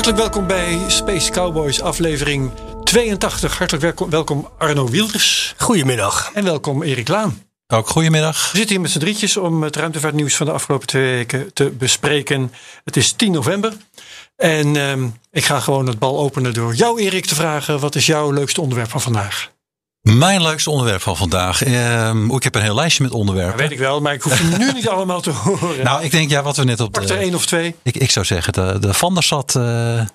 Hartelijk welkom bij Space Cowboys aflevering 82. Hartelijk welkom, welkom Arno Wilders. Goedemiddag. En welkom Erik Laan. Ook goedemiddag. We zitten hier met z'n drietjes om het ruimtevaartnieuws van de afgelopen twee weken te bespreken. Het is 10 november. En ehm, ik ga gewoon het bal openen door jou Erik te vragen. Wat is jouw leukste onderwerp van vandaag? Mijn leukste onderwerp van vandaag. Ehm, ik heb een heel lijstje met onderwerpen. Dat weet ik wel, maar ik hoef je nu niet allemaal te horen. Nou, ik denk ja, wat we net op Pak er de, één of twee. ik, ik zou zeggen de, de Van der Sat eh, eh,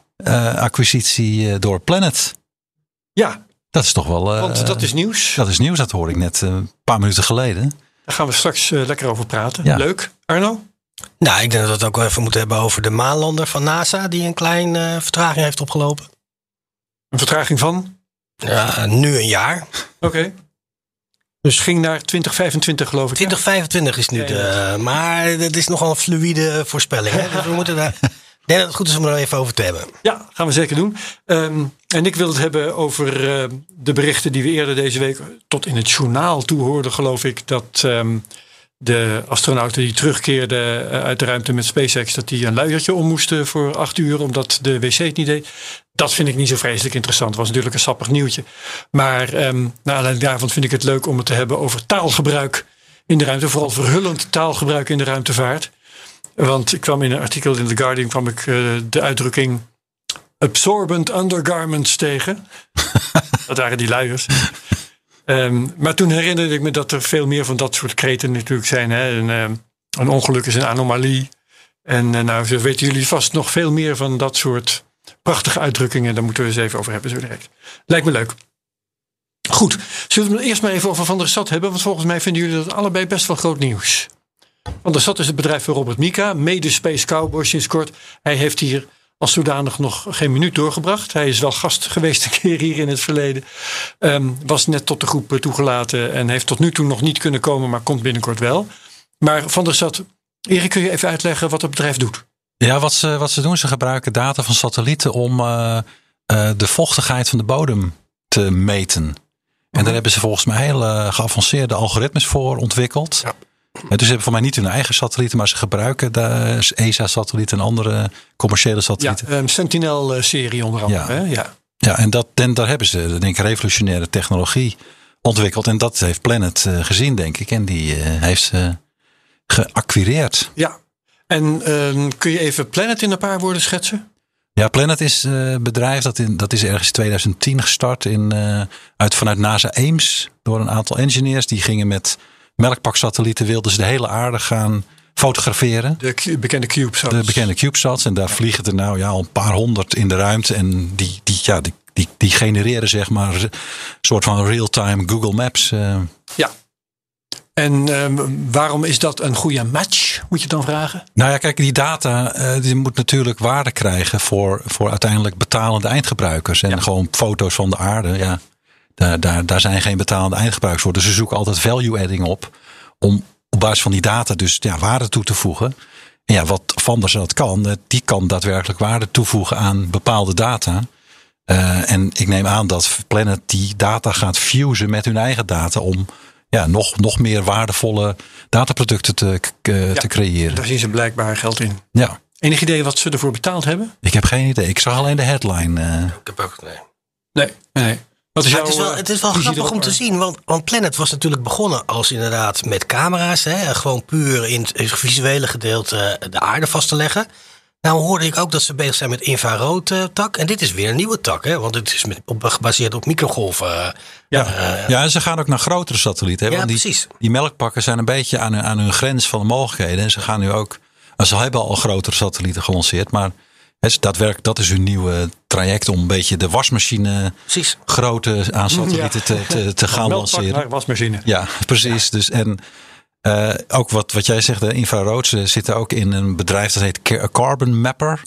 acquisitie eh, door Planet. Ja, Dat is toch wel. eh, want dat is nieuws. dat is nieuws. Dat hoorde ik net een paar minuten geleden. Daar gaan we straks lekker over praten. Ja. Leuk. Arno? Nou, ik denk dat we het ook wel even moeten hebben over de maanlander van NASA, die een klein eh, vertraging heeft opgelopen. Een vertraging van? Ja, nu een jaar. Oké. Dus ging naar 2025 geloof ik. hè? 2025 is nu Ja, de. Maar dat is nogal een fluïde voorspelling. Hè? Dus we moeten daar. Ik denk dat het goed is om er even over te hebben. Ja, gaan we zeker doen. Ehm, en ik wil het hebben over eh, de berichten die we eerder deze week tot in het journaal toe hoorden, geloof ik. Dat ehm, de astronauten die terugkeerden eh, uit de ruimte met SpaceX, dat die een luiertje om moesten voor acht uur, omdat de wc het niet deed. Dat vind ik niet zo vreselijk interessant. Het was natuurlijk een sappig nieuwtje. Maar ehm naar aanleiding daarvan vind ik het leuk om het te hebben over taalgebruik in de ruimte. Vooral verhullend taalgebruik in de ruimtevaart. Want ik kwam in een artikel in The Guardian kwam ik eh, de uitdrukking absorbent undergarments tegen. dat waren die luiers. Ehm, maar toen herinnerde ik me dat er veel meer van dat soort kreten natuurlijk zijn. Hè? Een, ehm, een ongeluk is een anomalie. En eh, nou, zo weten jullie vast nog veel meer van dat soort prachtige uitdrukkingen. Daar moeten we eens even over hebben zo direct. Lijkt me leuk. Goed, zullen we het eerst maar even over Van der Stad hebben? Want volgens mij vinden jullie dat allebei best wel groot nieuws. Van der Stad is het bedrijf van Robert Mika, mede Space Cowboy sinds kort. Hij heeft hier als zodanig nog geen minuut doorgebracht. Hij is wel gast geweest een keer hier in het verleden. Ehm, was net tot de groep eh, toegelaten en heeft tot nu toe nog niet kunnen komen, maar komt binnenkort wel. Maar Van der Stad, Erik, kun je even uitleggen wat het bedrijf doet? Ja, wat ze, wat ze doen, ze gebruiken data van satellieten om eh, eh, de vochtigheid van de bodem te meten. En daar hebben ze volgens mij hele geavanceerde algoritmes voor ontwikkeld. Ja. Eh, Dus ze hebben voor mij niet hun eigen satellieten, maar ze gebruiken de ESA-satellieten en andere commerciële Ja, satellieten. um, Sentinel-serie onder andere. Ja. Hè? Ja. Ja, en, dat, en daar hebben ze, denk ik, revolutionaire technologie ontwikkeld. En dat heeft Planet eh, gezien, denk ik. En die eh, heeft ze geacquireerd. ja. En ehm, kun je even Planet in een paar woorden schetsen? Ja, Planet is eh, een bedrijf dat, in, dat is ergens in 2010 gestart in, eh, uit, vanuit NASA Ames. Door een aantal engineers. Die gingen met melkpaksatellieten, wilden ze de hele aarde gaan fotograferen. De bekende CubeSats. De bekende CubeSats. En daar vliegen er nou ja, al een paar honderd in de ruimte. En die, die, ja, die, die, die genereren zeg maar een soort van real-time Google Maps. eh, Ja. En ehm, waarom is dat een goede match, moet je dan vragen? Nou ja, kijk, die data eh, die moet natuurlijk waarde krijgen voor, voor uiteindelijk betalende eindgebruikers. En gewoon foto's van de aarde, ja, daar, daar, daar zijn geen betalende eindgebruikers voor. Dus ze zoeken altijd value adding op om op basis van die data dus ja, waarde toe te voegen. En ja, wat Van der Zat kan, eh, die kan daadwerkelijk waarde toevoegen aan bepaalde data. Eh, en ik neem aan dat Planet die data gaat fusen met hun eigen data om ja, nog, nog meer waardevolle dataproducten te, te creëren. Daar zien ze blijkbaar geld in. Ja, Enig idee wat ze ervoor betaald hebben? ik heb geen idee. Ik zag alleen de headline. eh. Ik heb ook. Nee. Nee. nee. Wat is Maar jouw, het is wel, eh, het is wel grappig om te zien, want, want Planet was natuurlijk begonnen als inderdaad met camera's. Hè, gewoon puur in het visuele gedeelte de aarde vast te leggen. Nou hoorde ik ook dat ze bezig zijn met infrarood eh, tak. En dit is weer een nieuwe tak, hè, want het is met, op, gebaseerd op microgolven. eh, Ja. eh, ja, en ze gaan ook naar grotere satellieten. Hè? Ja, want die, precies. Die melkpakken zijn een beetje aan hun, aan hun grens van de mogelijkheden. En ze gaan nu ook. Ze hebben al grotere satellieten gelanceerd. Maar hè, ze- daadwerkelijk, dat is hun nieuwe traject om een beetje de wasmachine precies. grootte aan satellieten Ja. te, te, te gaan lanceren. naar wasmachine. Ja, precies. Dus en eh, ook wat, wat jij zegt, de infrarood, ze zitten ook in een bedrijf dat heet Ca- Carbon Mapper.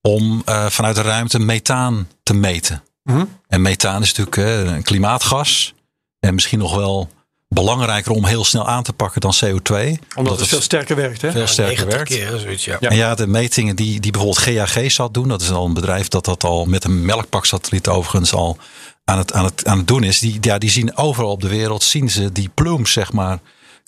om eh, vanuit de ruimte methaan te meten. Mhm. En methaan is natuurlijk eh, een klimaatgas. En misschien nog wel belangrijker om heel snel aan te pakken dan CO2. Omdat het veel sterker werkt, hè? veel sterker 90 werkt. keer, zoiets, ja. En ja, de metingen die, die bijvoorbeeld GAG zat doen, dat is al een bedrijf dat dat al met een melkpaksatelliet overigens al aan het, aan het, aan het doen is. Die, ja, die zien overal op de wereld, zien ze die plumes zeg maar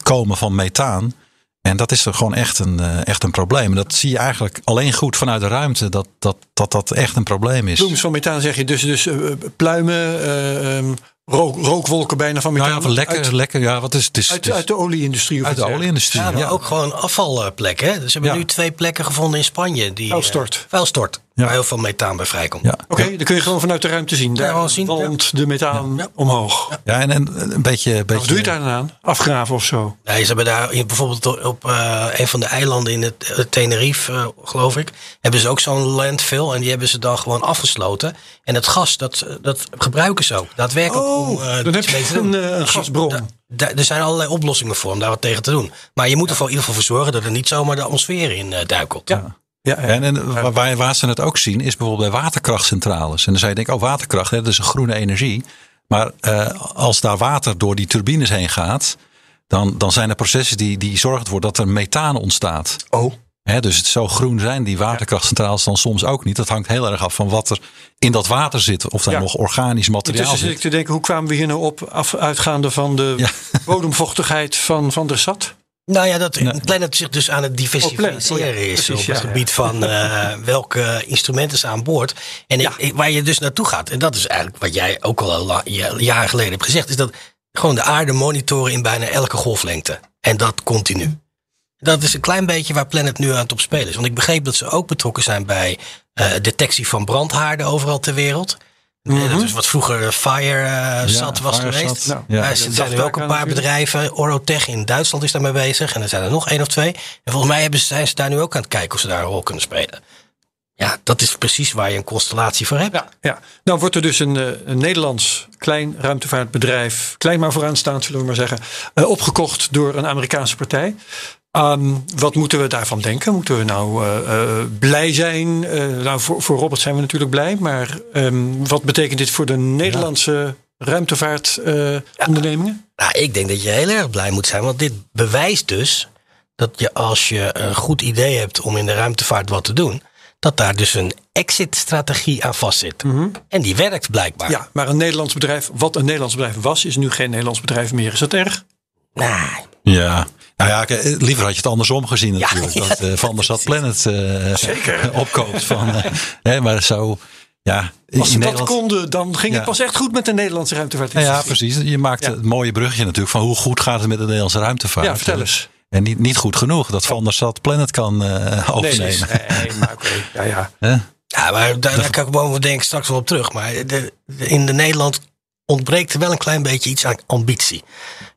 komen van methaan. En dat is er gewoon echt een, eh, echt een probleem. En dat zie je eigenlijk alleen goed vanuit de ruimte, dat dat, dat, dat echt een probleem is. Bloems van methaan zeg je dus, dus eh, pluimen, eh, ehm, rook, rookwolken bijna van methaan. Nou ja, lekker, uit, lekker. Ja, wat is het? is, uit, het is uit de olieindustrie. of uit de olieindustrie. Ja, maar Ja, ook gewoon afvalplekken. Hè? Dus ze hebben Ja. nu twee plekken gevonden in Spanje. Die, Vuilstort. eh, vuilstort. Ja. Waar heel veel methaan bij vrijkomt. ja. Oké, dan kun je gewoon vanuit de ruimte zien. Daar gewoon zien, walmt de methaan Ja. omhoog. ja en, en een beetje. beetje Wat doe je daar dan aan? Afgraven of zo? Nee, ze hebben daar bijvoorbeeld op eh, een van de eilanden in het eh, Tenerife, eh, geloof ik, hebben ze ook zo'n landfill en die hebben ze dan gewoon afgesloten. En het gas, dat, dat gebruiken ze ook. Daadwerkelijk om Oh, eh, dan heb je een, gasbron. da- da- er zijn allerlei oplossingen voor om daar wat tegen te doen. Maar je moet er voor in ieder geval voor zorgen dat er niet zomaar de atmosfeer in eh, duikelt. Ja. Ja. En, en waar- ze het ook zien is bijvoorbeeld bij waterkrachtcentrales. En dan zou je denken, oh waterkracht, hè, dat is een groene energie. Maar eh, als daar water door die turbines heen gaat, dan, dan zijn er processen die, die zorgen ervoor dat er methaan ontstaat. Oh. Hè, dus het zo groen zijn die waterkrachtcentrales dan soms ook niet. Dat hangt heel erg af van wat er in dat water zit. Of daar Ja. nog organisch materiaal Intussen zit ik zit. te denken, hoe kwamen we hier nou op, af, uitgaande van de Ja. bodemvochtigheid van, van de stad? Nou ja, dat Nee. Planet zich dus aan het diversificeren Oh, oh is precies, op het ja, ja. gebied van eh, welke instrumenten ze aan boord. En ik- waar je dus naartoe gaat, en dat is eigenlijk wat jij ook al jaren geleden hebt gezegd, is dat gewoon de aarde monitoren in bijna elke golflengte. En dat continu. Dat is een klein beetje waar Planet nu aan het op spelen is. Want ik begreep dat ze ook betrokken zijn bij eh, detectie van brandhaarden overal ter wereld. Eh, Dat is wat vroeger Fire eh, Sat was geweest. Nou, ja. er ook ik een paar bedrijven. Orotech in Duitsland is daarmee bezig. En er zijn er nog één of twee. En volgens mij hebben ze, zijn ze daar nu ook aan het kijken of ze daar een rol kunnen spelen. Ja, dat is precies waar je een constellatie voor hebt. Ja, ja. Nou wordt er dus een, eh, een Nederlands klein ruimtevaartbedrijf, klein maar vooraanstaand zullen we maar zeggen, eh, opgekocht door een Amerikaanse partij. Ehm, wat moeten we daarvan denken? Moeten we nou eh, eh, blij zijn? Eh, nou, voor, voor Robert zijn we natuurlijk blij, maar ehm, wat betekent dit voor de Nederlandse ruimtevaartondernemingen? Nou, ik denk dat je heel erg blij moet zijn. Want dit bewijst dus dat je als je een goed idee hebt om in de ruimtevaart wat te doen. Dat daar dus een exit-strategie aan vastzit. En die werkt blijkbaar. ja, maar een Nederlands bedrijf, wat een Nederlands bedrijf was, is nu geen Nederlands bedrijf meer. Is dat erg? Nou, Ja. Nou ja, liever had je het andersom gezien natuurlijk. ja, dat eh, Van der Stad Planet eh, opkoopt. Van, eh, hè, maar zo, ja. Als ze dat konden, dan ging het Ja. pas echt goed met de Nederlandse ruimtevaart. Ja, ja, precies. Je maakt Ja. het mooie bruggetje natuurlijk van hoe goed gaat het met de Nederlandse ruimtevaart. Ja, vertel eens. En niet, niet goed genoeg dat Van der Stad Planet kan eh Nee, nee, overnemen. nee, maar oké. Ja, ja. Ja, maar daar, daar kan ik boven denk ik straks wel op terug. Maar de, de- in de Nederland ontbreekt er wel een klein beetje iets aan ambitie.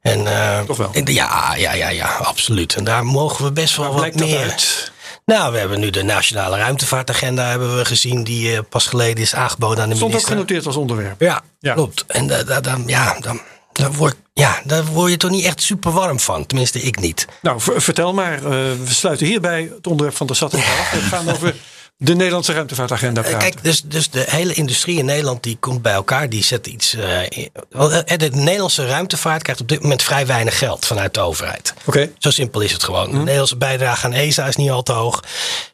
En, eh, Toch wel? en- Ja, ja, ja, ja, absoluut. En daar mogen we best wel wat meer. uit? Nou, we hebben nu de Nationale Ruimtevaartagenda hebben we gezien, die eh, pas geleden is aangeboden aan de Stond ook minister. genoteerd als onderwerp. Ja, Ja. klopt. En da, da- dan, ja, dan, dan word, ja, daar word je toch niet echt super warm van. Tenminste, ik niet. Nou, vertel maar. eh, we sluiten hierbij het onderwerp van de satelliet af. We gaan over de Nederlandse ruimtevaartagenda Eh, praten. Kijk, dus, dus de hele industrie in Nederland die komt bij elkaar. Die zet iets. eh, de Nederlandse ruimtevaart krijgt op dit moment vrij weinig geld vanuit de overheid. Oké. Zo simpel is het gewoon. De Nederlandse bijdrage aan ESA is niet al te hoog.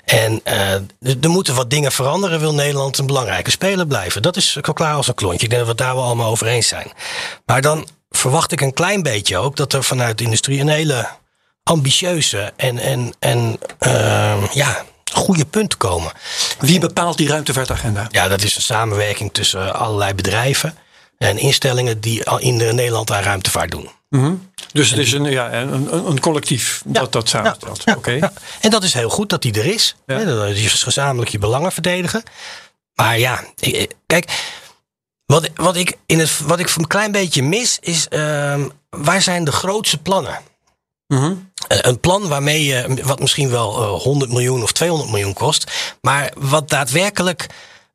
En er moeten wat dingen veranderen. Wil Nederland een belangrijke speler blijven? Dat is klaar als een klontje. Ik denk dat we daar wel allemaal over eens zijn. Maar dan verwacht ik een klein beetje ook dat er vanuit de industrie een hele ambitieuze en, en, en eh, ja, goede punten komen. Wie bepaalt die ruimtevaartagenda? Ja, dat is een samenwerking tussen allerlei bedrijven en instellingen die al in de Nederland aan ruimtevaart doen. Dus het is een, ja, een, een, collectief dat dat samenstelt. Oké. Ja. En dat is heel goed dat die er is. Ja. Dat is gezamenlijk je belangen verdedigen. Maar ja, ik- kijk, wat, wat, ik in het, wat ik een klein beetje mis is, ehm, waar zijn de grootste plannen? Mhm. Eh, Een plan waarmee je, wat misschien wel eh, 100 miljoen of 200 miljoen kost, maar wat daadwerkelijk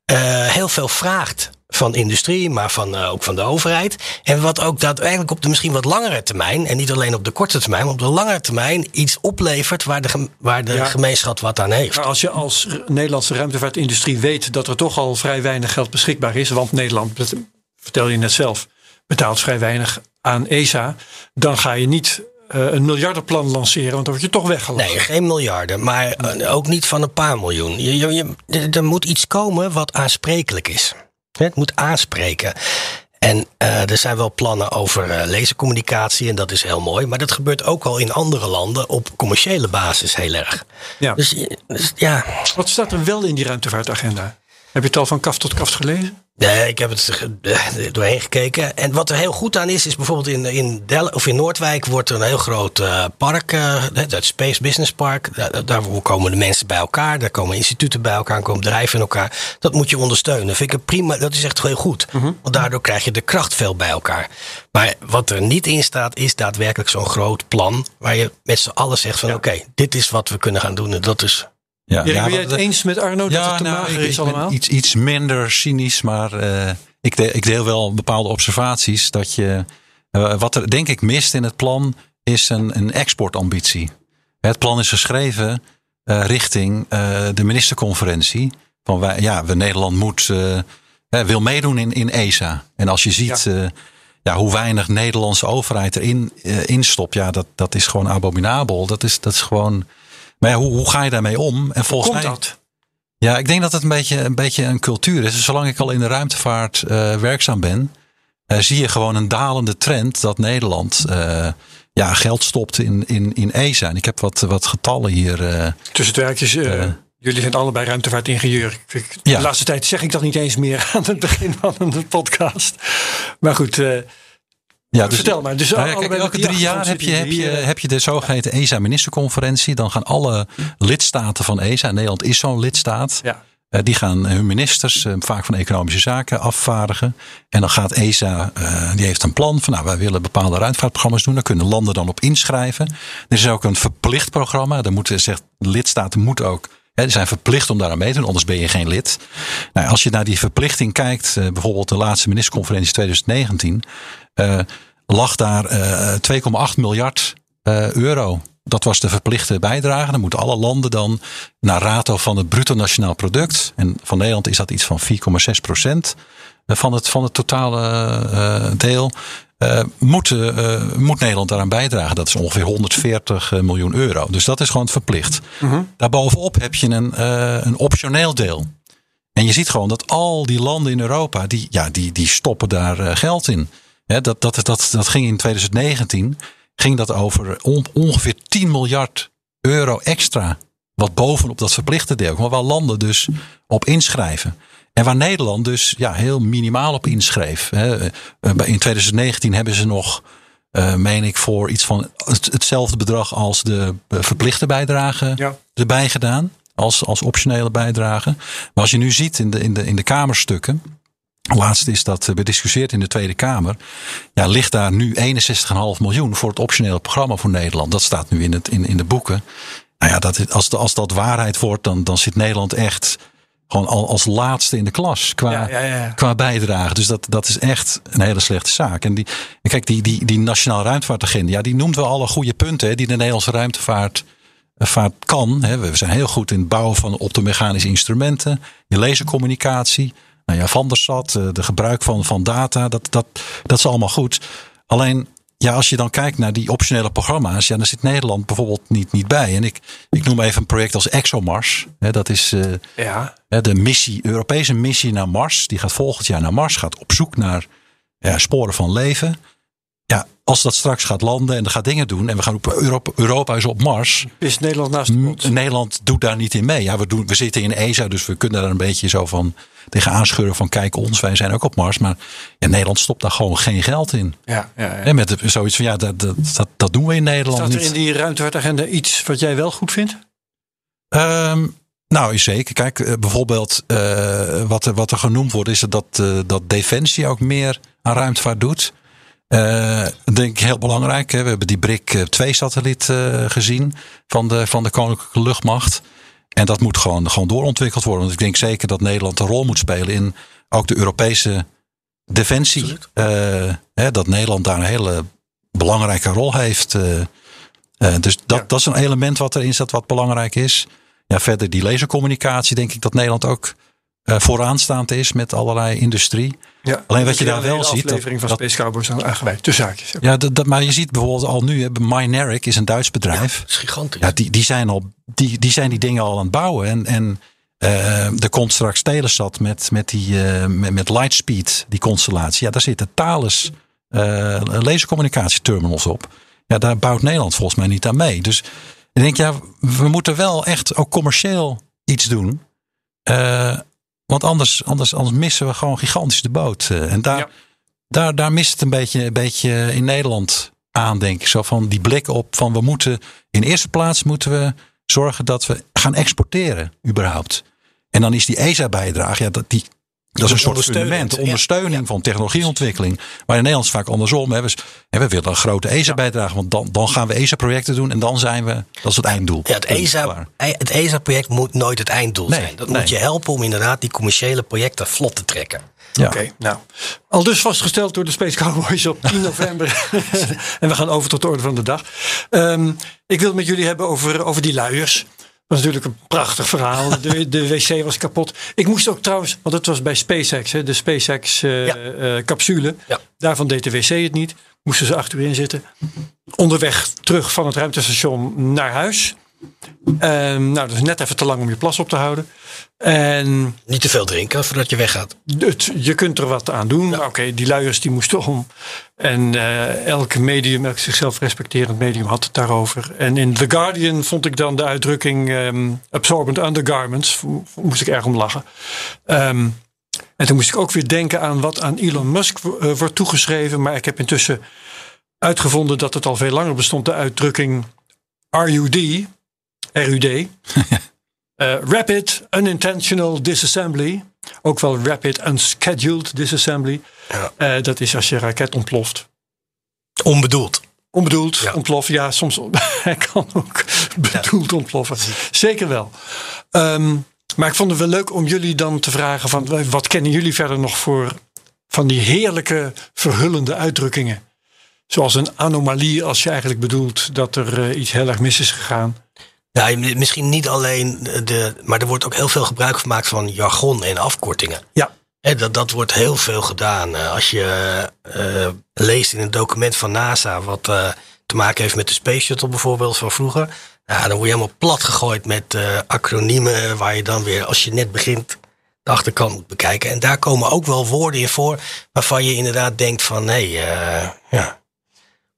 eh, heel veel vraagt van industrie, maar van, eh, ook van de overheid. En wat ook daadwerkelijk op de misschien wat langere termijn, en niet alleen op de korte termijn, maar op de langere termijn iets oplevert waar de, waar de Ja. gemeenschap wat aan heeft. Maar als je als Nederlandse ruimtevaartindustrie weet dat er toch al vrij weinig geld beschikbaar is, want Nederland, dat vertel je net zelf, betaalt vrij weinig aan ESA, dan ga je niet eh, een miljardenplan lanceren, want dan word je toch weggelachen. Nee, geen miljarden, maar eh, ook niet van een paar miljoen. Je, je, je- er- moet iets komen wat aansprekelijk is. Het moet aanspreken. En eh, er zijn wel plannen over eh, lasercommunicatie en dat is heel mooi. Maar dat gebeurt ook al in andere landen op commerciële basis heel erg. Ja. Dus, eh, dus ja, Wat staat er wel in die ruimtevaartagenda? Heb je het al van kaft tot kaft gelezen? Nee, ik heb het eh, doorheen gekeken. En wat er heel goed aan is, is bijvoorbeeld in, in, Del of in Noordwijk wordt er een heel groot eh, park, eh, het Space Business Park. Daar, daar komen de mensen bij elkaar, daar komen instituten bij elkaar, komen bedrijven in elkaar. Dat moet je ondersteunen. Vind ik prima, dat is echt heel goed. Want daardoor krijg je de kracht veel bij elkaar. Maar wat er niet in staat, is daadwerkelijk zo'n groot plan. Waar je met z'n allen zegt van oké, dit is wat we kunnen gaan doen. En dat is Ja, ben wat- het eens met Arno dat het te nou, mager is allemaal? Iets, iets minder cynisch, maar eh, ik, de- ik deel wel bepaalde observaties. Dat je, eh, wat er denk ik mist in het plan, is een, een exportambitie. Het plan is geschreven eh, richting de ministerconferentie. Van wij, ja, we Nederland moet, wil meedoen in, in ESA. En als je ziet ja. ja, hoe weinig Nederlandse overheid erin instopt, ja, dat, dat is gewoon abominabel. Dat is, dat is gewoon. Maar ja, hoe, hoe ga je daarmee om? En volgens mij. dat? Ja, ik denk dat het een beetje een, beetje een cultuur is. Dus zolang ik al in de ruimtevaart eh, werkzaam ben, eh, zie je gewoon een dalende trend dat Nederland eh, ja, geld stopt in, in, in ESA. En ik heb wat, wat getallen hier. Tussen het werkjes, jullie zijn allebei ruimtevaartingenieur. Ik- Ja. De laatste tijd zeg ik dat niet eens meer aan het begin van de podcast. Maar goed, ja, dus, vertel maar. Dus Nou ja, kijk, elke drie jaar heb je, heb, je, eh, heb je de zogeheten ESA-ministerconferentie. Dan gaan alle lidstaten van ESA, Nederland is zo'n lidstaat, Ja. Eh, die gaan hun ministers, eh, vaak van economische zaken, afvaardigen. En dan gaat ESA, eh, die heeft een plan van, nou, wij willen bepaalde ruimtevaartprogramma's doen. Daar kunnen landen dan op inschrijven. Er is ook een verplicht programma. Daar moeten, zegt, de lidstaten moeten ook, die zijn verplicht om daar aan mee te doen, anders ben je geen lid. Nou, als je naar die verplichting kijkt, eh, bijvoorbeeld de laatste ministerconferentie 2019, eh, lag daar eh 2,8 miljard eh, euro. Dat was de verplichte bijdrage. Dan moeten alle landen dan naar rato van het bruto nationaal product. En van Nederland is dat iets van 4,6 procent van het, van het totale eh, deel. eh, moet, eh, moet Nederland daaraan bijdragen. Dat is ongeveer 140 miljoen euro. Dus dat is gewoon verplicht. Daarbovenop heb je een, eh, een optioneel deel. En je ziet gewoon dat al die landen in Europa, die, ja, die, die stoppen daar eh, geld in. Hè, dat, dat, dat, dat ging in 2019 ging dat over on- ongeveer 10 miljard euro extra. Wat bovenop dat verplichte deel. Maar waar landen dus op inschrijven. En waar Nederland dus ja, heel minimaal op inschreef. Hè. Eh, In 2019 hebben ze nog, eh, meen ik, voor iets van het- hetzelfde bedrag als de eh, verplichte bijdrage Ja. erbij gedaan. Als, als optionele bijdrage. Maar als je nu ziet in de, in de, in de Kamerstukken. Laatst is dat eh, bediscussieerd in de Tweede Kamer. Ja, ligt daar nu 61,5 miljoen voor het optionele programma voor Nederland. Dat staat nu in, het, in, in de boeken. Nou ja, dat, als, als dat waarheid wordt, dan, dan zit Nederland echt gewoon al als laatste in de klas qua, Ja, ja, ja. qua bijdrage. Dus dat, dat is echt een hele slechte zaak. En die, kijk, die, die, die Nationaal Ruimtevaartagenda, ja, die noemt wel alle goede punten hè, die de Nederlandse ruimtevaart eh, vaart kan. Hè. We zijn heel goed in het bouwen van optomechanische instrumenten, je lasercommunicatie. Nou ja, van der Sat, eh, de gebruik van, van data, dat, dat, dat is allemaal goed. Alleen, ja, als je dan kijkt naar die optionele programma's, ja, dan zit Nederland bijvoorbeeld niet, niet bij. En ik, ik noem even een project als ExoMars. Hè, dat is eh, Ja. hè, de missie, Europese missie naar Mars. Die gaat volgend jaar naar Mars, gaat op zoek naar ja, sporen van leven. Ja, als dat straks gaat landen en er gaat dingen doen en we gaan op Europa, Europa is op Mars. Is Nederland naast de? Nederland doet daar niet in mee. Ja, we, doen, we zitten in ESA, dus we kunnen daar een beetje zo van tegen aanscheuren van kijk ons, wij zijn ook op Mars. Maar ja, Nederland stopt daar gewoon geen geld in. Ja, ja, ja. En met zoiets van ja, dat, dat, dat, doen we in Nederland Staat er niet. in die ruimtevaartagenda iets wat jij wel goed vindt? Ehm, nou, zeker. Kijk, eh, bijvoorbeeld eh, wat, er, wat er genoemd wordt, is dat, eh, dat Defensie ook meer aan ruimtevaart doet. Eh, dat denk ik heel belangrijk. Hè. We hebben die BRIC 2-satelliet eh, gezien van de, van de Koninklijke Luchtmacht. En dat moet gewoon, gewoon doorontwikkeld worden. Want ik denk zeker dat Nederland een rol moet spelen in ook de Europese defensie. Eh, hè, dat Nederland daar een hele belangrijke rol heeft. eh, eh, dus dat, Ja. dat is een element wat erin zat wat belangrijk is. Ja, verder die lasercommunicatie denk ik dat Nederland ook eh, vooraanstaand is met allerlei industrie. Ja. Alleen wat je daar wel ziet, aflevering dat- van dat- Space Cowboys dan aangeweid. Tussen haakjes. Ja, dat, dat, maar je ziet bijvoorbeeld al nu, hè, Mynaric is een Duits bedrijf. Dat is gigantisch. Ja, die, die, zijn al, die, die zijn die dingen al aan het bouwen. En, en eh, er komt straks Telesat met, met, die, eh, met, met Lightspeed, die constellatie. Ja, daar zitten Thales eh lasercommunicatieterminals op. Ja, daar bouwt Nederland volgens mij niet aan mee. Dus ik denk, ja, we moeten wel echt ook commercieel iets doen. Want anders, anders, anders missen we gewoon gigantisch de boot. Eh, en daar, Ja. daar, daar mist het een beetje, een beetje in Nederland aan, denk ik. Zo van die blik op van we moeten in eerste plaats moeten we zorgen dat we gaan exporteren, überhaupt. En dan is die ESA-bijdrage, ja, dat, die, dat is een soort fundament, ja. ondersteuning van technologieontwikkeling. Maar in Nederland is het vaak andersom. Hè. We, willen een grote ESA-bijdrage, want dan, dan gaan we ESA-projecten doen en dan zijn we, dat is het einddoel. Ja, het ESA, klaar. het ESA-project moet nooit het einddoel Nee, zijn. Dat nee. moet je helpen om inderdaad die commerciële projecten vlot te trekken. Ja. Oké, nou. Al dus vastgesteld door de Space Cowboys op 10 november. en we gaan over tot de orde van de dag. Ehm, ik wil het met jullie hebben over, over die luiers. Was natuurlijk een prachtig verhaal. De, de wc was kapot. Ik moest ook trouwens, want het was bij SpaceX, hè, de SpaceX eh, Ja. eh, capsule. Ja. Daarvan deed de wc het niet. Moesten ze achterin zitten. Onderweg terug van het ruimtestation naar huis. Ehm, nou, dat is net even te lang om je plas op te houden. En Niet te veel drinken voordat je weggaat. het, je kunt er wat aan doen. Oké, die luiers die moesten om. En eh elk medium, elk zichzelf respecterend medium had het daarover. En in The Guardian vond ik dan de uitdrukking ehm, absorbent undergarments. Moest ik erg om lachen. Ehm, en toen moest ik ook weer denken aan wat aan Elon Musk eh, wordt toegeschreven. Maar ik heb intussen uitgevonden dat het al veel langer bestond. De uitdrukking RUD. RUD. Eh, rapid Unintentional Disassembly. Ook wel Rapid Unscheduled Disassembly. Ja. Eh, dat is als je raket ontploft. Onbedoeld. Onbedoeld Ja. ontploffen. Ja, soms hij kan ook bedoeld ontploffen. Zeker wel. Ehm, maar ik vond het wel leuk om jullie dan te vragen: van, wat kennen jullie verder nog voor van die heerlijke verhullende uitdrukkingen? Zoals een anomalie als je eigenlijk bedoelt dat er eh, iets heel erg mis is gegaan. Ja, misschien niet alleen de. Maar er wordt ook heel veel gebruik gemaakt van jargon en afkortingen. Ja. Dat, dat wordt heel veel gedaan. Eh, Als je eh, leest in een document van NASA wat eh, te maken heeft met de Space Shuttle bijvoorbeeld van vroeger. Ja, dan word je helemaal plat gegooid met eh, acroniemen waar je dan weer, als je net begint, de achterkant moet bekijken. En daar komen ook wel woorden in voor waarvan je inderdaad denkt van nee, eh, ja.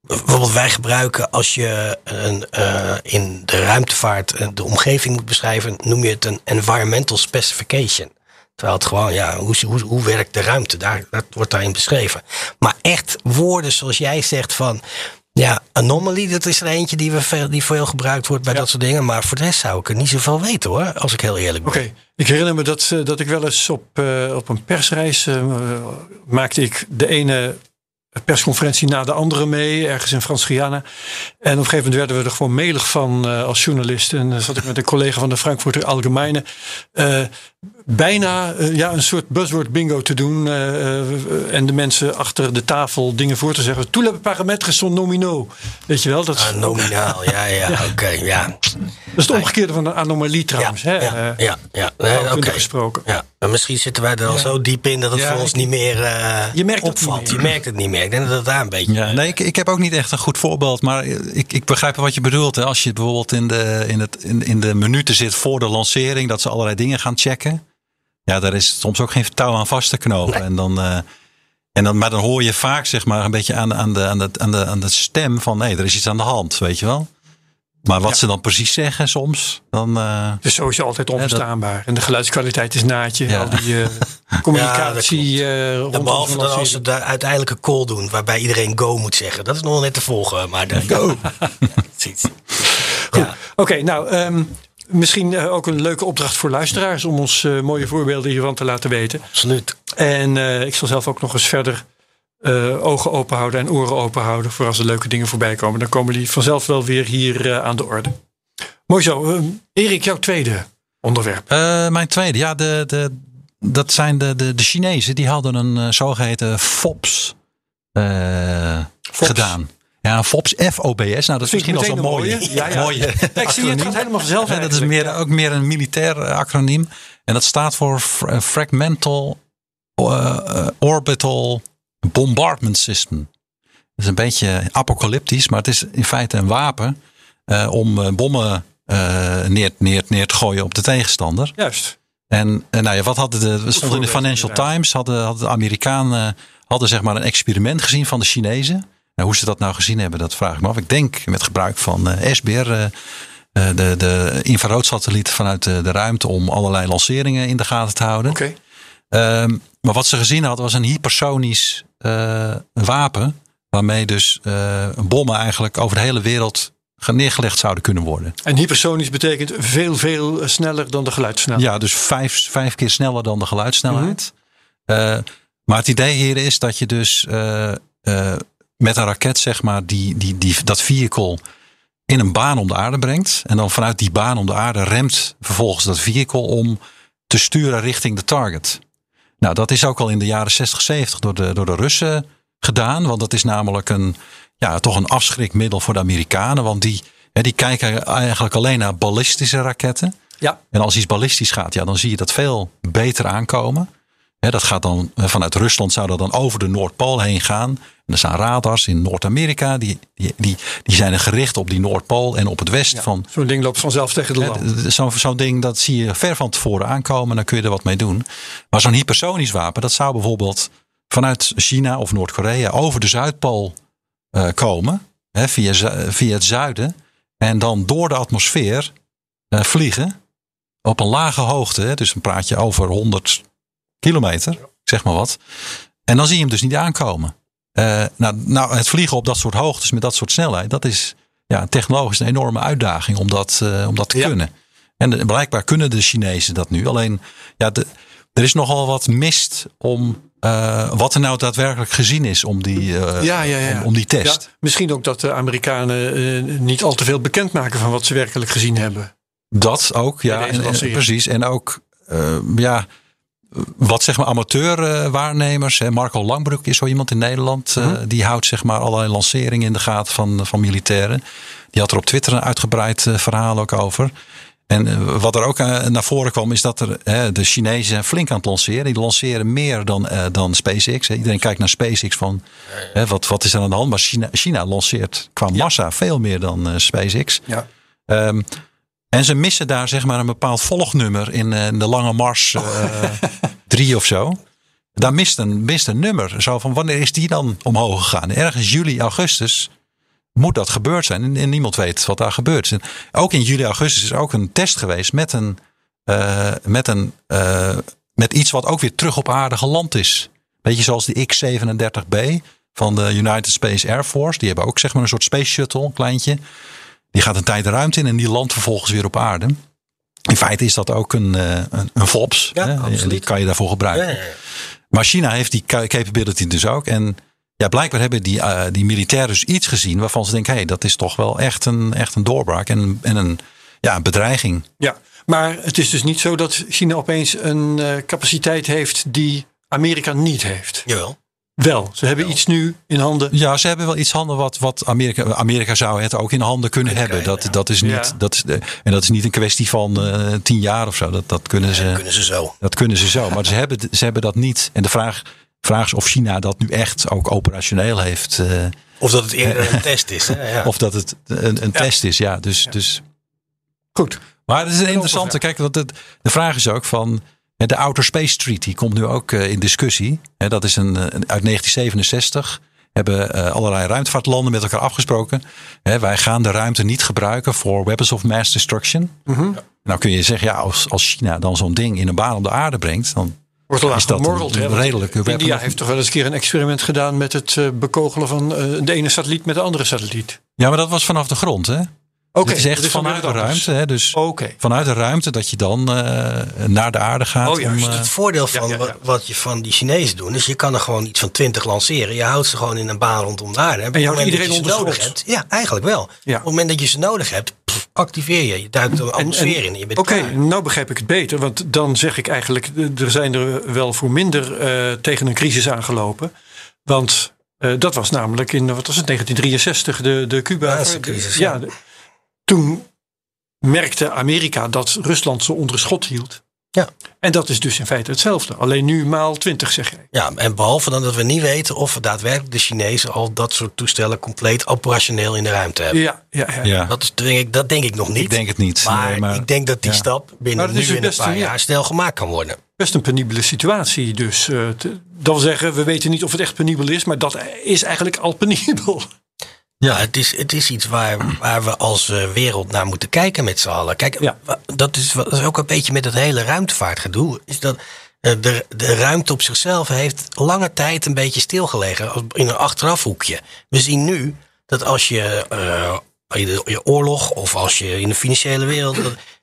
Bijvoorbeeld wij gebruiken als je een, eh, in de ruimtevaart eh, de omgeving moet beschrijven, noem je het een environmental specification. Terwijl het gewoon, ja, hoe, hoe, hoe werkt de ruimte? Daar, dat wordt daarin beschreven. Maar echt woorden zoals jij zegt van, ja, anomaly, dat is er eentje die, we veel, die veel gebruikt wordt bij Ja. dat soort dingen. Maar voor de rest zou ik er niet zoveel weten hoor, als ik heel eerlijk ben. Oké, ik herinner me dat, eh, dat ik wel eens op, op een persreis maakte ik de ene persconferentie na de andere mee, ergens in Frans-Guyana. En op een gegeven moment werden we er gewoon melig van eh, als journalist. En dan zat ik met een collega van de Frankfurter Allgemeine eh, bijna eh, ja, een soort buzzword bingo te doen. eh, eh, en de mensen achter de tafel dingen voor te zeggen. Tous les paramètres sont nominaux. Weet je wel? Dat is, Ah, nominaal, ja, ja, oké, ja. dat is het omgekeerde van een anomalie trouwens. ja, hè? ja, ja, ja. Nee, taalkundig oké. gesproken. Ja, maar misschien zitten wij er al zo diep in dat het Ja, voor ons ik- niet meer Je merkt het opvalt. niet meer. Je merkt het niet meer. Ik denk dat het daar een beetje... Ja, nee, ik, ik heb ook niet echt een goed voorbeeld. Maar ik, ik begrijp wat je bedoelt. Hè. Als je bijvoorbeeld in de, in, het, in, in de minuten zit voor de lancering, dat ze allerlei dingen gaan checken. Ja, daar is soms ook geen touw aan vast te knopen. En dan, eh, en dan, maar dan hoor je vaak zeg maar, een beetje aan, aan, de, aan, de, aan, de, aan de stem van nee, er is iets aan de hand, weet je wel. Maar wat Ja. ze dan precies zeggen soms, dan. eh, Het is sowieso altijd onverstaanbaar. En de geluidskwaliteit is naadje. Ja. Al die eh, communicatie eh Ja, rondom behalve dan als ze de uiteindelijke call doen, waarbij iedereen go moet zeggen. Dat is nog wel net te volgen, maar de go. ja, Oké, nou, ehm, misschien eh, ook een leuke opdracht voor luisteraars om ons eh, mooie voorbeelden hiervan te laten weten. absoluut. En eh, ik zal zelf ook nog eens verder eh, ogen open houden en oren open houden voor als er leuke dingen voorbij komen. Dan komen die vanzelf wel weer hier eh, aan de orde. Mooi zo. Ehm, Erik, jouw tweede onderwerp. Eh, mijn tweede, ja, de, de, dat zijn de, de, de Chinezen. Die hadden een eh, zogeheten FOPS, eh, gedaan. Ja, FOPS, F-O-B-S. Nou, dat is misschien al zo'n mooie. mooie. Ja, ja. mooie Ja, ik zie het gaat helemaal vanzelf Ja, dat is meer, ook meer een militair eh, acroniem. En dat staat voor Fra- Fragmental eh, eh, Orbital Bombardment System. Dat is een beetje apocalyptisch, maar het is in feite een wapen eh, om eh, bommen eh, neer, neer, neer te gooien op de tegenstander. Juist. En eh, nou ja, wat hadden de, stond in de Financial. Times, hadden, hadden de Amerikanen hadden zeg maar een experiment gezien van de Chinezen. Nou, hoe ze dat nou gezien hebben, dat vraag ik me af. Ik denk met gebruik van eh SBR, eh, eh, de, de infraroodsatelliet vanuit de, de ruimte om allerlei lanceringen in de gaten te houden. Oké. Ehm, maar wat ze gezien hadden was een hypersonisch wapen. Waarmee dus bommen eigenlijk over de hele wereld ge- neergelegd zouden kunnen worden. En hypersonisch betekent veel, veel sneller dan de geluidssnelheid. Ja, dus vijf, vijf keer sneller dan de geluidssnelheid. Eh, maar het idee hier is dat je dus met een raket, zeg maar, die, die, die, dat vehicle in een baan om de aarde brengt. En dan vanuit die baan om de aarde remt vervolgens dat vehicle om te sturen richting de target. Nou, dat is ook al in de jaren 60, 70 door de, door de Russen gedaan. Want dat is namelijk een, ja, toch een afschrikmiddel voor de Amerikanen. Want die, hè, die kijken eigenlijk alleen naar ballistische raketten. Ja. En als iets ballistisch gaat, ja, dan zie je dat veel beter aankomen. Dat gaat dan vanuit Rusland zou dat dan over de Noordpool heen gaan. En er staan radars in Noord-Amerika. Die, die, die, die zijn er gericht op die Noordpool en op het westen van. Zo'n ding loopt vanzelf tegen de land. Zo'n zo'n ding, dat zie je ver van tevoren aankomen. Dan kun je er wat mee doen. Maar zo'n hypersonisch wapen, dat zou bijvoorbeeld vanuit China of Noord-Korea over de Zuidpool eh, komen. Via, via het zuiden. En dan door de atmosfeer eh, vliegen. Op een lage hoogte. Dus dan praat je over 100 kilometer. Zeg maar wat. En dan zie je hem dus niet aankomen. Eh, nou, nou, het vliegen op dat soort hoogtes met dat soort snelheid. Dat is ja, technologisch een enorme uitdaging om dat, eh, om dat te Ja. kunnen. En de- blijkbaar kunnen de Chinezen dat nu. Alleen, ja, de, er is nogal wat mist om eh, wat er nou daadwerkelijk gezien is om die, eh, Ja, ja, ja. Om, om die test. Misschien ook dat de Amerikanen eh, niet al te veel bekendmaken van wat ze werkelijk gezien hebben. Dat ook, ja. En, en- precies. En ook, eh, ja, wat zeg maar amateurwaarnemers. Marco Langbroek is zo iemand in Nederland. eh, Mhm. die houdt zeg maar allerlei lanceringen in de gaten van, van militairen. Die had er op Twitter een uitgebreid eh, verhaal ook over. En eh, wat er ook naar voren kwam is dat er de Chinezen zijn flink aan het lanceren. Die lanceren meer dan, dan SpaceX. Iedereen kijkt naar SpaceX van wat, wat is er aan de hand. Maar China, China lanceert qua massa veel meer dan SpaceX. Ja. Ehm, en ze missen daar zeg maar een bepaald volgnummer in, eh, in de Lange Mars eh, drie of zo. Daar mist een, mist een nummer. Zo van wanneer is die dan omhoog gegaan? Ergens juli, augustus moet dat gebeurd zijn. En, en niemand weet wat daar gebeurt. En ook in juli, augustus is ook een test geweest met een, eh, met een eh, met iets wat ook weer terug op aarde geland is. Beetje zoals de X-37B van de United Space Air Force. Die hebben ook zeg maar een soort space shuttle, een kleintje. Die gaat een tijd de ruimte in en die landt vervolgens weer op aarde. In feite is dat ook een, eh, een, een FOPS. Ja, hè? En absoluut. Die kan je daarvoor gebruiken. Ja, ja, ja. Maar China heeft die ca- capability dus ook. En ja, blijkbaar hebben die, eh, die militairen dus iets gezien waarvan ze denken: hé, hey, dat is toch wel echt een, echt een doorbraak en, en een, ja, een bedreiging. Ja, maar het is dus niet zo dat China opeens een eh, capaciteit heeft die Amerika niet heeft. Jawel. Wel, ze hebben iets nu in handen. Ja, ze hebben wel iets handen wat, wat Amerika, Amerika zou het ook in handen kunnen hebben. Dat, dat is niet, Ja. dat is, de- en dat is niet een kwestie van eh, tien jaar of zo. Dat, dat, kunnen ze, Kunnen ze zo. dat kunnen ze zo. Maar ze hebben, ze hebben dat niet. En de vraag, vraag is of China dat nu echt ook operationeel heeft. eh, Of dat het eerder een test is. Hè? Ja. Of dat het een, een test is. Ja, dus, dus Goed. Maar het is een interessante. Kijk, want het, de vraag is ook van. De Outer Space Treaty komt nu ook eh, in discussie. Hè, Dat is een, eh, uit 1967. Hebben eh, allerlei ruimtevaartlanden met elkaar afgesproken. Hè, Wij gaan de ruimte niet gebruiken voor weapons of mass destruction. Nou kun je zeggen, ja, als, als China dan zo'n ding in een baan om de aarde brengt, dan Wordt al Is dat een gemorreld. redelijke weapon India heeft toch wel eens een keer een experiment gedaan met het bekogelen van de ene satelliet met de andere satelliet. Ja, maar dat was vanaf de grond, hè? Oké, Het is echt dat dan vanuit de anders. ruimte, hè? Dus vanuit de ruimte dat je dan eh, naar de aarde gaat. Oh, om, eh, Het voordeel van ja, ja. Wat, wat je van die Chinezen doen, is je kan er gewoon iets van 20 lanceren. Je houdt ze gewoon in een baan rondom de aarde. En, op je het houdt moment iedereen dat je ze nodig hebt. Ja, eigenlijk wel. Ja. Op het moment dat je ze nodig hebt, pff, activeer je. Je duikt de En- atmosfeer en- in. en Je bent Oké, nou begrijp ik het beter. Want dan zeg ik eigenlijk, eh, er zijn er wel voor minder eh, tegen een crisis aangelopen. Want eh, dat was namelijk in, wat was het, 1963, de, de Cuba. Cubaanse crisis, ja, ja. de- toen merkte Amerika dat Rusland ze onder schot hield. Ja. En dat is dus in feite hetzelfde. Alleen nu maal 20, zeg jij. Ja, en behalve dan dat we niet weten of we daadwerkelijk de Chinezen al dat soort toestellen compleet operationeel in de ruimte hebben. Ja, ja, ja. Ja, Dat, is, denk ik, dat denk ik nog niet. ik denk het niet. maar, Nee, ik denk dat die ja. stap binnen nu in een paar een- jaar snel gemaakt kan worden. Best een penibele situatie. Dus eh, te- dat wil zeggen, we weten niet of het echt penibel is. Maar dat is eigenlijk al penibel. Ja, het is, het is iets waar, waar we als eh, wereld naar moeten kijken met z'n allen. Kijk, Ja. dat, is, wat- dat is ook een beetje met het hele ruimtevaartgedoe. Is dat eh, de, de ruimte op zichzelf heeft lange tijd een beetje stilgelegen in een achterafhoekje. We zien nu dat als je, eh, je, je oorlog of als je in de financiële wereld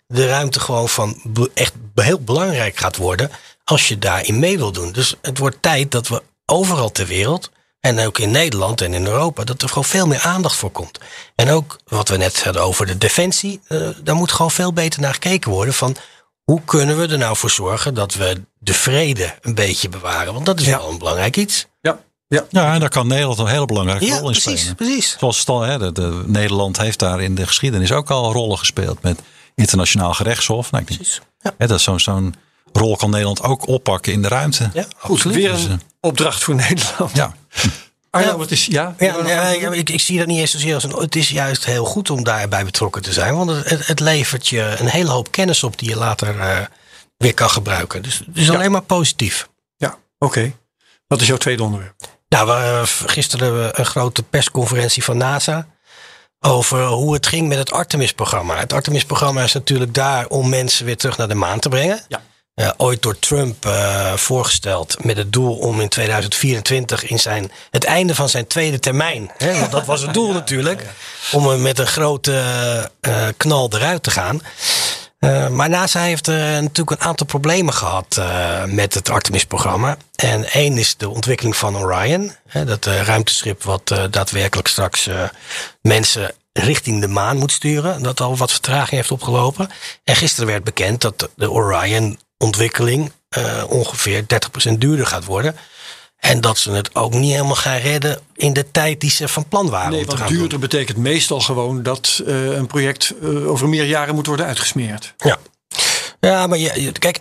de ruimte gewoon van echt heel belangrijk gaat worden als je daarin mee wil doen. Dus het wordt tijd dat we overal ter wereld en ook in Nederland en in Europa, dat er gewoon veel meer aandacht voor komt. En ook wat we net hadden over de defensie, eh, daar moet gewoon veel beter naar gekeken worden van hoe kunnen we er nou voor zorgen dat we de vrede een beetje bewaren? Want dat is Ja. wel een belangrijk iets. Ja, ja. Ja, en daar kan Nederland een hele belangrijke Ja, rol in precies, spelen. precies. Zoals stel, hè, de, de- Nederland heeft daar in de geschiedenis ook al rollen gespeeld met internationaal gerechtshof. Nou, ik denk, precies. Ja. hè, dat is zo'n zo'n rol kan Nederland ook oppakken in de ruimte. Ja, Goed, absoluut. weer Dus, eh, een opdracht voor Nederland. Ja, Ja. wat is... Ja, Ja, ja, ja, ik, ik zie dat niet eens zozeer als een. Het is juist heel goed om daarbij betrokken te zijn. Want het, het levert je een hele hoop kennis op die je later eh, weer kan gebruiken. Dus het is alleen maar positief. ja oké. Wat is jouw tweede onderwerp? Nou, we, eh, gisteren een grote persconferentie van NASA. Over hoe het ging met het Artemis-programma. Het Artemis-programma is natuurlijk daar om mensen weer terug naar de maan te brengen. Ja. Eh, ooit door Trump eh, voorgesteld met het doel om in 2024 in zijn, het einde van zijn tweede termijn. Hè, want dat was het doel natuurlijk. Om er met een grote eh, knal eruit te gaan. Eh, maar NASA heeft eh, natuurlijk een aantal problemen gehad eh, met het Artemis-programma. En één is de ontwikkeling van Orion. Hè, dat eh, ruimteschip wat eh, daadwerkelijk straks eh, mensen richting de maan moet sturen. Dat al wat vertraging heeft opgelopen. En gisteren werd bekend dat de- de Orion-ontwikkeling eh, ongeveer 30% duurder gaat worden. En dat ze het ook niet helemaal gaan redden in de tijd die ze van plan waren. Nee, want duurder betekent meestal gewoon dat eh, een project eh, over meer jaren moet worden uitgesmeerd. Ja, ja maar je, je- kijk,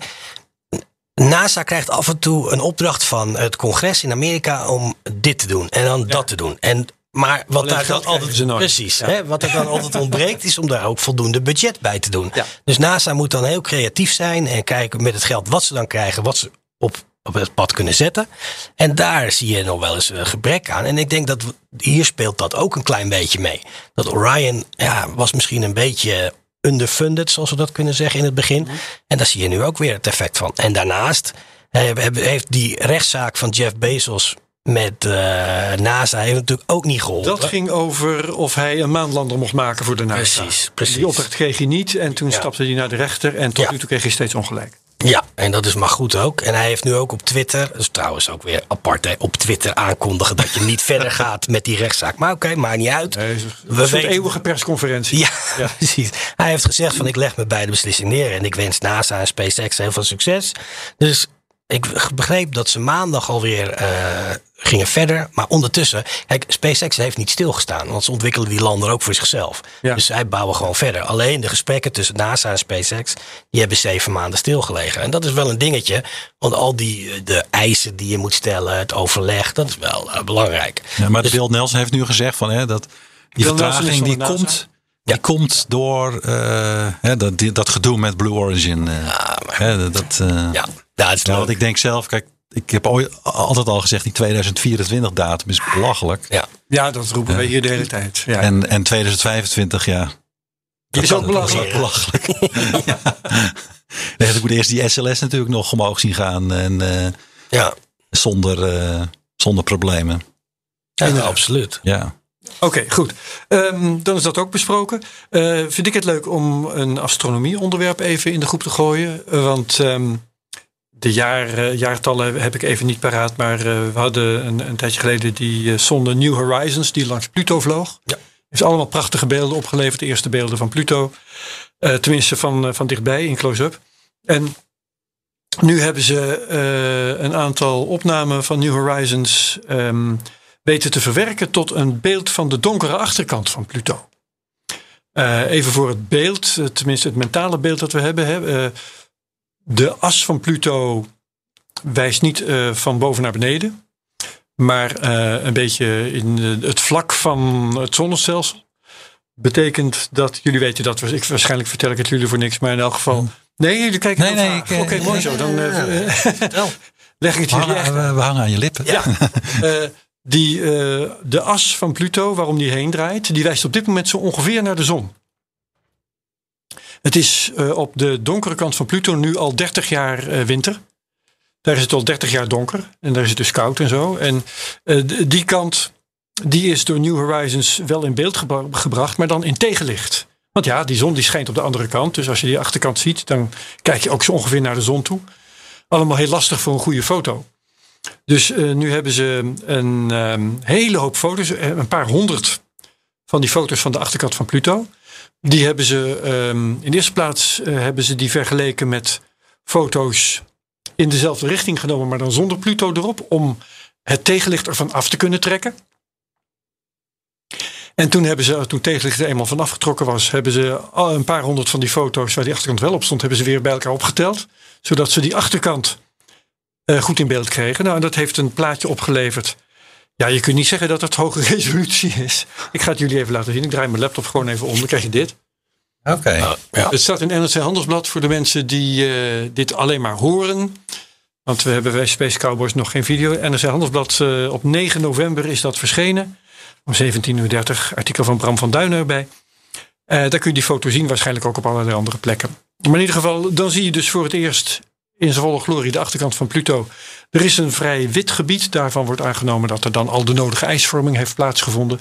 NASA krijgt af en toe een opdracht van het congres in Amerika om dit te doen en dan dat te doen. En, maar wat daar dan altijd, precies, Ja. hè, wat er dan altijd ontbreekt, is om daar ook voldoende budget bij te doen. Ja. Dus NASA moet dan heel creatief zijn en kijken met het geld wat ze dan krijgen, wat ze op, op het pad kunnen zetten. En daar zie je nog wel eens een gebrek aan. En ik denk dat hier speelt dat ook een klein beetje mee. Dat Orion ja, was misschien een beetje underfunded, zoals we dat kunnen zeggen in het begin. En daar zie je nu ook weer het effect van. En daarnaast eh, heeft die rechtszaak van Jeff Bezos met eh, NASA heeft natuurlijk ook niet geholpen. Dat ging over of hij een maanlander mocht maken voor de NASA. Precies, precies. Die opdracht kreeg hij niet en toen Ja. stapte hij naar de rechter en tot Ja. nu toe kreeg hij steeds ongelijk. Ja, en dat is maar goed ook. En hij heeft nu ook op Twitter, dus trouwens ook weer apart, hè, op Twitter aankondigen dat je niet verder gaat met die rechtszaak. Maar oké, maakt niet uit. Is We een soort weten- eeuwige persconferentie. Ja, precies. Hij heeft gezegd van ik leg me bij de beslissing neer en ik wens NASA en SpaceX heel veel succes. Dus ik begreep dat ze maandag alweer eh gingen verder. Maar ondertussen, kijk, SpaceX heeft niet stilgestaan. Want ze ontwikkelen die lander ook voor zichzelf. Ja. Dus zij bouwen gewoon verder. Alleen de gesprekken tussen NASA en SpaceX, die hebben zeven maanden stilgelegen. En dat is wel een dingetje. Want al die eh, de eisen die je moet stellen, het overleg, dat is wel eh, belangrijk. Ja, maar Dus- Bill Nelson heeft nu gezegd van hè, dat die Bill vertraging die NASA? komt, die komt door eh, hè, dat, die- dat gedoe met Blue Origin. eh. hè, dat, eh, Ja, ja, het is ja, leuk. want ik denk zelf, kijk, ik heb ooit, altijd al gezegd die 2024 datum is belachelijk. Ja. Ja, dat roepen wij hier de hele tijd. Ja. En, en 2025, ja. Dat is ook belachelijk. belachelijk. ja. Nee, ik moet eerst die SLS natuurlijk nog omhoog zien gaan. En eh, ja. zonder, eh, zonder problemen. Ja, absoluut. Ja. Oké, goed. Ehm, dan is dat ook besproken. Eh, vind ik het leuk om een astronomie-onderwerp even in de groep te gooien. Eh, want ehm, de jaar, eh, jaartallen heb ik even niet paraat. Maar eh, we hadden een, een tijdje geleden die eh, zonde New Horizons die langs Pluto vloog. Ja. Heeft allemaal prachtige beelden opgeleverd. De eerste beelden van Pluto. Tenminste van, van dichtbij in close-up. En nu hebben ze een aantal opnamen van New Horizons ehm, weten te verwerken tot een beeld van de donkere achterkant van Pluto. Even voor het beeld, tenminste het mentale beeld dat we hebben. Hè. De as van Pluto wijst niet eh, van boven naar beneden, maar eh, een beetje in eh, het vlak van het zonnestelsel. Betekent dat jullie weten dat, ik, waarschijnlijk vertel ik het jullie voor niks, maar in elk geval. Nee, jullie kijken Nee, nee, Oké, mooi zo. Dan leg ik het jullie echt we, we hangen aan je lippen. ja. Die, de as van Pluto, waarom die heen draait, die wijst op dit moment zo ongeveer naar de zon. Het is eh, op de donkere kant van Pluto nu al 30 jaar eh, winter. Daar is het al 30 jaar donker en daar is het dus koud en zo. En eh, die kant die is door New Horizons wel in beeld gebra- gebracht, maar dan in tegenlicht. Want ja, die zon die schijnt op de andere kant. Dus als je die achterkant ziet, dan kijk je ook zo ongeveer naar de zon toe. Allemaal heel lastig voor een goede foto. Dus nu hebben ze een ehm, hele hoop foto's, een paar honderd van die foto's van de achterkant van Pluto. Die hebben ze ehm, in de eerste plaats eh, hebben ze die vergeleken met foto's in dezelfde richting genomen, maar dan zonder Pluto erop, om het tegenlicht ervan af te kunnen trekken. En toen hebben ze, toen tegenlicht er eenmaal van afgetrokken was, hebben ze een paar honderd van die foto's waar die achterkant wel op stond, hebben ze weer bij elkaar opgeteld. Zodat ze die achterkant eh, goed in beeld kregen. Nou, en dat heeft een plaatje opgeleverd. Ja, je kunt niet zeggen dat het hoge resolutie is. Ik ga het jullie even laten zien. Ik draai mijn laptop gewoon even om. Dan krijg je dit. Oké. Het staat in NRC Handelsblad voor de mensen die eh, dit alleen maar horen. Want we hebben bij Space Cowboys nog geen video. NRC Handelsblad eh, op 9 november is dat verschenen. Om 17.30 uur. Artikel van Bram van Duinen erbij. Eh, daar kun je die foto zien. Waarschijnlijk ook op allerlei andere plekken. Maar in ieder geval, dan zie je dus voor het eerst in zijn volle glorie de achterkant van Pluto. Er is een vrij wit gebied. Daarvan wordt aangenomen dat er dan al de nodige ijsvorming heeft plaatsgevonden.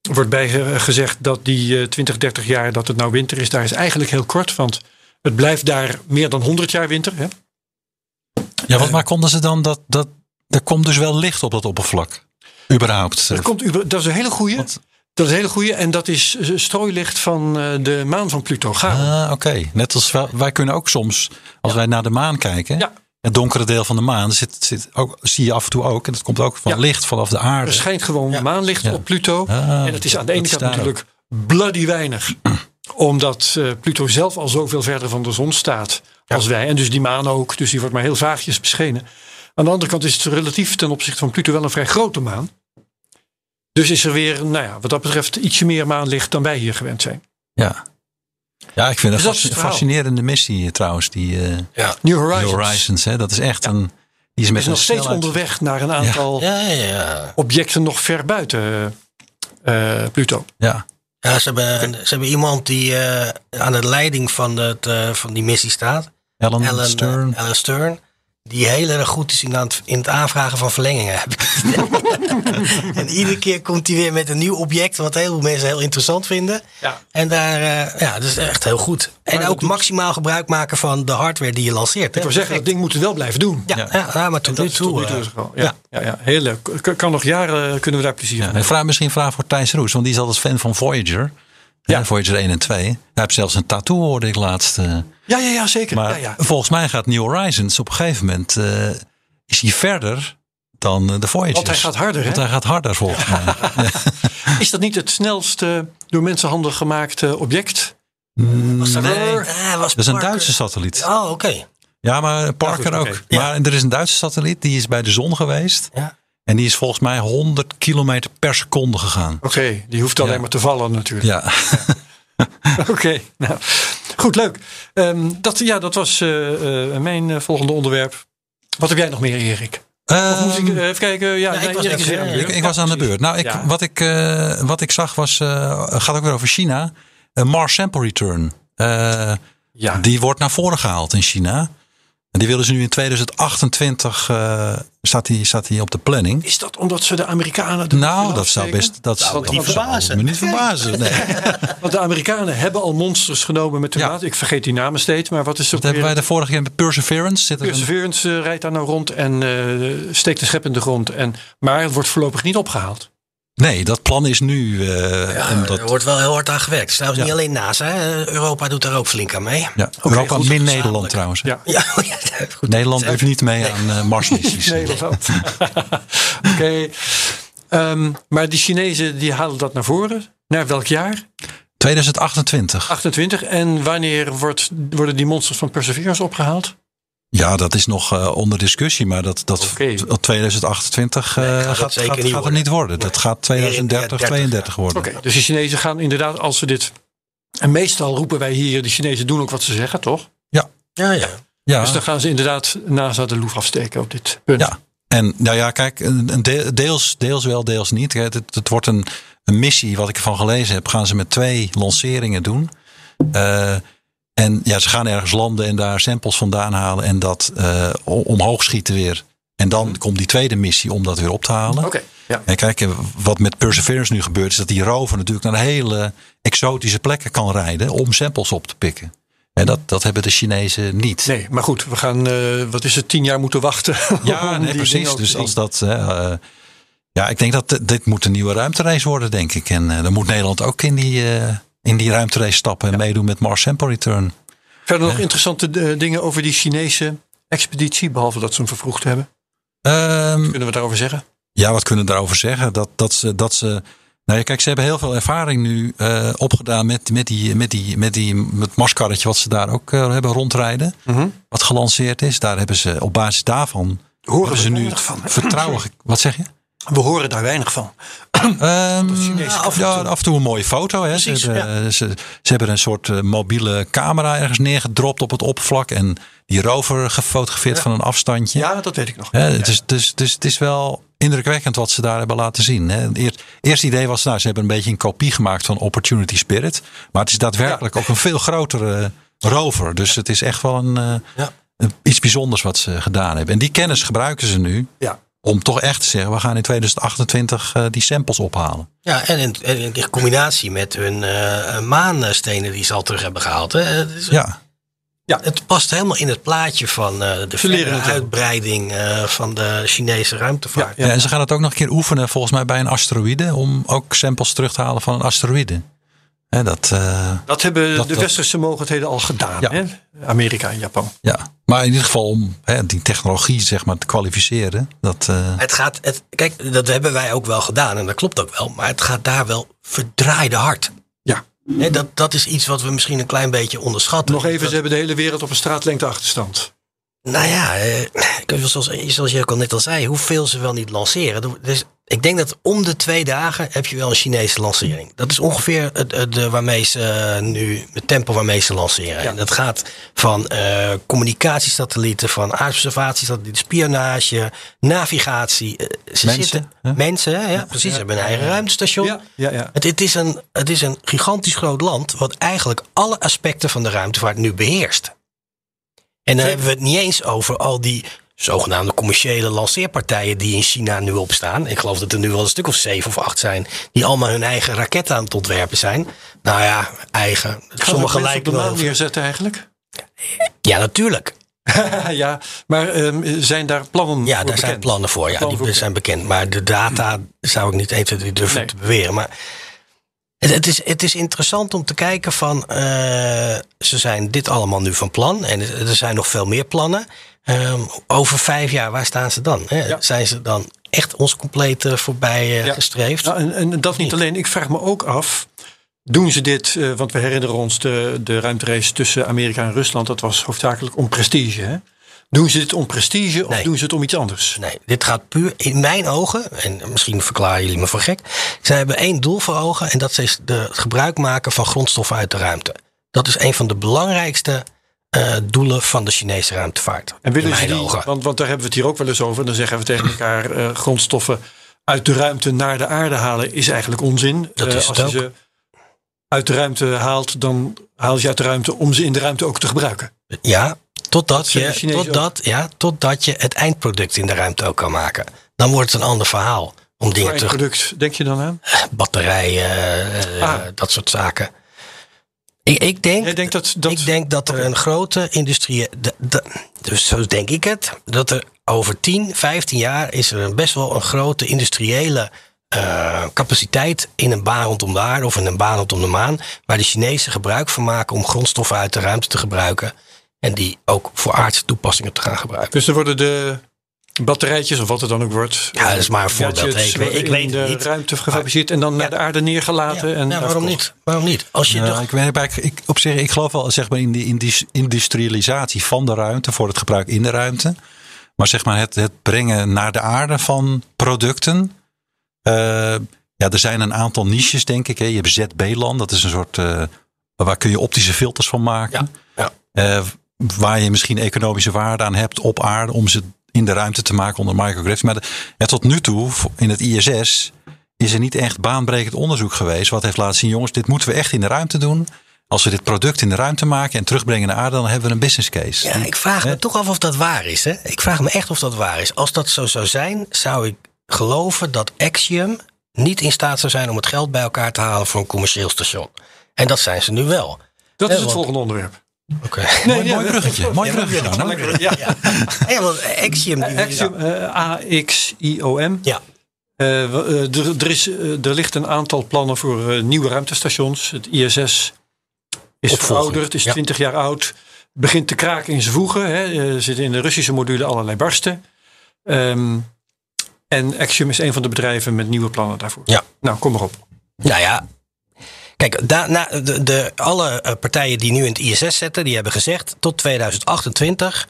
Er wordt bij eh, gezegd dat die eh, 20, 30 jaar dat het nou winter is, daar is eigenlijk heel kort. Want het blijft daar meer dan 100 jaar winter. Hè? Ja, wat maar konden ze dan dat, dat. Er komt dus wel licht op dat oppervlak. Überhaupt. Er komt, dat is een hele goeie. Wat? Dat is een hele goeie. En dat is eh, strooilicht van eh, de maan van Pluto. Ga. Ah, oké. Net als wij, wij kunnen ook soms, als wij naar de maan kijken, Ja. het donkere deel van de maan, zit, zit ook, zie je af en toe ook. En dat komt ook van Ja. licht vanaf de aarde. Er schijnt gewoon maanlicht Ja. op Pluto. Ah, en het is aan de ene dat kant natuurlijk bloody weinig. Omdat eh, Pluto zelf al zoveel verder van de zon staat als wij. En dus die maan ook. Dus die wordt maar heel vaagjes beschenen. Aan de andere kant is het relatief ten opzichte van Pluto wel een vrij grote maan. Dus is er weer, nou ja, wat dat betreft, ietsje meer maanlicht dan wij hier gewend zijn. Ja. Ja, ik vind het Dus dat een fascinerende missie trouwens. Die eh, New Horizons. New Horizons. Hè, dat is echt een. Die is met is nog steeds snelheid- onderweg naar een aantal Ja, ja, ja. objecten nog ver buiten eh, Pluto. Ja. Ja, ze hebben, ze hebben iemand die eh, aan de leiding van, het, eh, van die missie staat. Ellen, Ellen Stern. Ellen Stern. Die heel erg goed is in, aan het, in het aanvragen van verlengingen. en iedere keer komt hij weer met een nieuw object. Wat heel veel mensen heel interessant vinden. Ja. En daar, eh, ja, dat is echt heel goed. En ook doet- maximaal gebruik maken van de hardware die je lanceert. Ik wil zeggen, dat ding moet het wel blijven doen. Ja, Ja. ja. ja, maar tot Dat nu toe. nu toe eh. Ja, ja. Ja, heel leuk. K- Kan nog jaren kunnen we daar plezier hebben. vraag, misschien een vraag voor Thijs Roes, want die is altijd fan van Voyager. Ja. Voyager 1 en 2. Hij heeft zelfs een tattoo, hoorde ik laatst. eh. Ja, ja, ja, zeker. Maar ja, ja. volgens mij gaat New Horizons op een gegeven moment. eh, is hij verder dan eh, de Voyager. Want hij gaat harder? Want hij gaat harder volgens mij. Is dat niet het snelste door mensenhanden gemaakte object? Was dat, Nee. Eh, was Dat is een Duitse satelliet. Oh, oké. Ja, maar Parker Ja, goed, ook. Maar er is een Duitse satelliet, die is bij de zon geweest. Ja. En die is volgens mij 100 kilometer per seconde gegaan. Oké, die hoeft alleen Ja. maar te vallen natuurlijk. Ja, Oké, nou goed, leuk. Ehm, dat, ja, dat was eh, eh, mijn eh, volgende onderwerp. Wat heb jij nog meer, Erik? Of moet ik Ehm, eh, even kijken? Ja, ik was even- aan de ik, beurt. ik was aan de beurt. Nou, ik, Ja. wat, ik, eh, wat ik zag was, eh, gaat ook weer over China. Een Mars Sample Return. Eh, Ja. Die wordt naar voren gehaald in China. En die willen ze nu in 2028, eh, staat, die, staat die op de planning. Is dat omdat ze de Amerikanen... de Nou, dat zou best. Dat zou me niet zou verbazen. me niet verbazen. Nee. Want de Amerikanen hebben al monsters genomen met de Ja. maat. Ik vergeet die namen steeds, maar wat is er Dat hebben wij de vorige keer met Perseverance. Zit er een- Perseverance eh, rijdt daar nou rond en eh, steekt de schep in de grond. En, maar het wordt voorlopig niet opgehaald. Nee, dat plan is nu. eh, Ja, omdat, er wordt wel heel hard aan gewerkt. Het is trouwens Ja. niet alleen NASA. Europa doet daar ook flink aan mee. ja, Europa goed, min. Nederland trouwens. Ja. Ja, goed. Nederland doet niet mee aan eh, Marsmissies. Nederland. Oké. Ehm, maar die Chinezen die halen dat naar voren. Naar welk jaar? 2028. 28. En wanneer wordt, worden die monsters van Perseverance opgehaald? Ja, dat is nog eh, onder discussie, maar dat, dat Oké. 2028 eh, Nee, gaat gaat, niet het worden. niet worden. Dat gaat 2030, 30, 32 worden. Oké, dus de Chinezen gaan inderdaad, als ze dit. En meestal roepen wij hier, de Chinezen doen ook wat ze zeggen, toch? Ja, ja. Ja, Dus dan gaan ze inderdaad NASA de loef afsteken op dit punt. ja. En nou ja, kijk, deels, deels wel, deels niet. Het, het, het wordt een, een missie, wat ik ervan gelezen heb, gaan ze met twee lanceringen doen. Eh, en ja, ze gaan ergens landen en daar samples vandaan halen en dat o- omhoog schieten weer. En dan komt die tweede missie om dat weer op te halen. Oké, ja. En kijk, eh, wat met Perseverance nu gebeurt, is dat die rover natuurlijk naar hele exotische plekken kan rijden om samples op te pikken. En dat, dat hebben de Chinezen niet. Nee, maar goed, we gaan, eh, wat is het, tien jaar moeten wachten. Ja, nee, precies. Dus als dat. ja, ik denk dat dit- moet een nieuwe ruimterace worden, denk ik. En dan moet Nederland ook in die, in die ruimterace stappen en meedoen met Mars Sample Return. Verder nog interessante eh, dingen over die Chinese expeditie, behalve dat ze hem vervroegd hebben. Ehm, Kunnen we daarover zeggen? ja, wat kunnen we daarover zeggen? Dat, dat ze. Dat ze nou ja, kijk, ze hebben heel veel ervaring nu eh, opgedaan met, met, die, met, die, met, die, met Marskarretje, wat ze daar ook eh, hebben rondrijden. Wat gelanceerd is. Daar hebben ze op basis daarvan. Horen ze nu van. vertrouwen. Wat zeg je? We horen daar weinig van. Ehm, af, ja, af en toe een mooie foto. Hè. Ze, hebben, ze, ze hebben een soort eh, mobiele camera ergens neergedropt op het oppervlak. En die rover gefotografeerd van een afstandje. Ja, dat weet ik nog. Hè, het, is, dus, dus het is wel indrukwekkend wat ze daar hebben laten zien. Hè. Het eer- eerste idee was, nou, ze hebben een beetje een kopie gemaakt van Opportunity Spirit. Maar het is daadwerkelijk ook een veel grotere rover. Dus het is echt wel een, eh, Ja. een- iets bijzonders wat ze gedaan hebben. En die kennis gebruiken ze nu Ja. Om toch echt te zeggen, we gaan in 2028 eh, die samples ophalen. Ja, en in, en in combinatie met hun eh, maanstenen die ze al terug hebben gehaald. Hè. Het, is- Ja, het past helemaal in het plaatje van eh, de verdere uitbreiding eh, van de Chinese ruimtevaart. Ja. Ja, en ze gaan het ook nog een keer oefenen, volgens mij bij een asteroïde, om ook samples terug te halen van een asteroïde. Hè, dat, eh, Dat hebben Dat- de dat- westerse mogendheden al gedaan. Ja. Hè? Amerika en Japan. ja. Maar in ieder geval om hè, die technologie zeg maar, te kwalificeren. Dat, eh, Het gaat, het, kijk, dat hebben wij ook wel gedaan en dat klopt ook wel. Maar het gaat daar wel verdraaide hard. Ja. Hè, dat, dat is iets wat we misschien een klein beetje onderschatten. Nog even, Dat- ze hebben de hele wereld op een straatlengte achterstand. Nou ja, eh, zoals, zoals je ook al net al zei, hoeveel ze wel niet lanceren. Dus ik denk dat om de twee dagen heb je wel een Chinese lancering. Dat is ongeveer het, de, waarmee ze eh, nu, het tempo waarmee ze lanceren. Ja. En dat gaat van eh, communicatiesatellieten, van aardobservatiesatellieten, spionage, navigatie. eh, ze Mensen, zitten, hè? mensen, ja, precies. Ze hebben een eigen ruimtestation. Ja, ja, ja. Het, het, is een, het is een gigantisch groot land wat eigenlijk alle aspecten van de ruimtevaart nu beheerst. En dan hebben we het niet eens over al die zogenaamde commerciële lanceerpartijen die in China nu opstaan. Ik geloof dat er nu wel een stuk of zeven of acht zijn die allemaal hun eigen raketten aan het ontwerpen zijn. Nou ja, eigen. Gaan we Sommige mensen op lijken de maan neerzetten eigenlijk? Ja, natuurlijk. ja, maar ehm, zijn daar plannen Ja, voor daar zijn plannen voor. Ja, Plannen die voor zijn bekend. Maar de data zou ik niet 1, 2, 3 durven Nee. te beweren. Maar het, het, is, het is interessant om te kijken van... eh, ze zijn dit allemaal nu van plan. En er zijn nog veel meer plannen. Ehm, over vijf jaar, waar staan ze dan? Hè? Ja. Zijn ze dan echt ons compleet eh, voorbij eh, Ja. gestreefd? Nou, en, en dat niet alleen. Ik vraag me ook af. Doen ze dit, eh, want we herinneren ons de, de ruimterace tussen Amerika en Rusland. Dat was hoofdzakelijk om prestige. Hè? Doen ze dit om prestige of Nee. doen ze het om iets anders? Nee, dit gaat puur in mijn ogen, en misschien verklaren jullie me voor gek. Zij hebben één doel voor ogen en dat is de, het gebruik maken van grondstoffen uit de ruimte. Dat is een van de belangrijkste eh, doelen van de Chinese ruimtevaart. En willen ze die, want, want daar hebben we het hier ook wel eens over. Dan zeggen we tegen elkaar: eh, grondstoffen uit de ruimte naar de aarde halen is eigenlijk onzin. Dat Eh, als je ze uit de ruimte haalt, dan haal je uit de ruimte om ze in de ruimte ook te gebruiken. Ja, totdat je, totdat, ja, totdat je het eindproduct in de ruimte ook kan maken. Dan wordt het een ander verhaal. Om dingen terug product denk je dan aan? batterijen, Ah. dat soort zaken. Ik, ik denk, Jij denkt dat, dat ik denk dat er een grote industrie. de- de- dus zo denk ik het. Dat er over 10, 15 jaar is er een best wel een grote industriële eh, capaciteit in een baan rondom de aarde of in een baan rondom de maan, waar de Chinezen gebruik van maken om grondstoffen uit de ruimte te gebruiken. En die ook voor aardse toepassingen te gaan gebruiken. Dus er worden de batterijtjes, of wat het dan ook wordt. Ja, dat is maar een voorbeeld. gadgets Ik weet- ik in weet het de niet. ruimte gefabriceerd en dan naar de aarde neergelaten. Ja, en nou, waarom niet? Waarom niet? Als je Ja, toch- ik, weet, ik, ik, op zich, ik geloof wel zeg maar, in die, in die industrialisatie van de ruimte voor het gebruik in de ruimte. Maar zeg maar het, het brengen naar de aarde van producten. eh, ja, er zijn een aantal niches, denk ik. Hè. Je hebt ZB-land, dat is een soort. eh, waar kun je optische filters van maken. Ja, Eh, waar je misschien economische waarde aan hebt op aarde om ze in de ruimte te maken onder microgravity. Maar de- ja, tot nu toe in het ISS is er niet echt baanbrekend onderzoek geweest. Wat heeft laten zien, jongens, dit moeten we echt in de ruimte doen. Als we dit product in de ruimte maken en terugbrengen naar aarde, dan hebben we een business case. Ja, ik vraag me toch af of dat waar is. Hè? Ik vraag me echt of dat waar is. Als dat zo zou zijn, zou ik geloven dat Axiom niet in staat zou zijn om het geld bij elkaar te halen voor een commercieel station. En dat zijn ze nu wel. Dat Ja, is het want- volgende onderwerp. Oké. mooi, mooi bruggetje. Mooi bruggetje dan. Ja. Ja, want Axiom. die- Axiom, eh, A-X-I-O-M. Ja. Eh, eh, er, er, is, eh, er ligt een aantal plannen voor eh, nieuwe ruimtestations. Het ISS is verouderd, is ja. 20 jaar oud. Begint te kraken in zijn voegen. Hè. Eh, Er zitten in de Russische module allerlei barsten. Ehm, en Axiom is een van de bedrijven met nieuwe plannen daarvoor. Ja. Nou, kom maar op. Nou ja. Kijk, de, de, alle eh, partijen die nu in het ISS zetten, die hebben gezegd tot 2028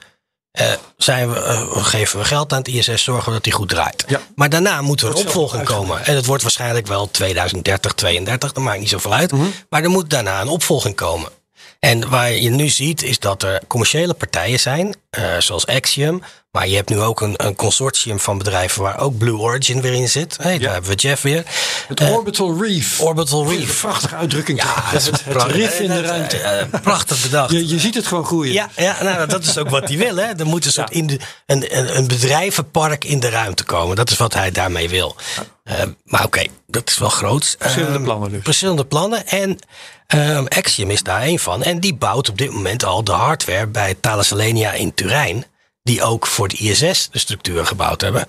eh, zijn we, eh, geven we geld aan het ISS, zorgen we dat die goed draait. Ja. Maar daarna moet er een opvolging komen. En het wordt waarschijnlijk wel 2030, 32, dat maakt niet zoveel uit. Mhm. Maar er moet daarna een opvolging komen. En waar je nu ziet is dat er commerciële partijen zijn, zoals Axiom. Maar je hebt nu ook een, een consortium van bedrijven waar ook Blue Origin weer in zit. Hey, daar hebben we Jeff weer. Het Eh, Orbital Reef. Orbital Een Reef. prachtige uitdrukking. Ja, het, het prachtig. rif in de ruimte. eh, prachtig bedacht. Je, je ziet het gewoon groeien. Ja, ja nou, dat is ook wat hij wil. Hè. Er moet een, soort in de, een, een, een bedrijvenpark in de ruimte komen. Dat is wat hij daarmee wil. Eh, maar oké, dat is wel groot. Verschillende Eh, plannen dus. Verschillende plannen. En ehm, Axiom is daar één van. En die bouwt op dit moment al de hardware bij Thales Alenia in Turijn. Die ook voor de ISS de structuur gebouwd hebben.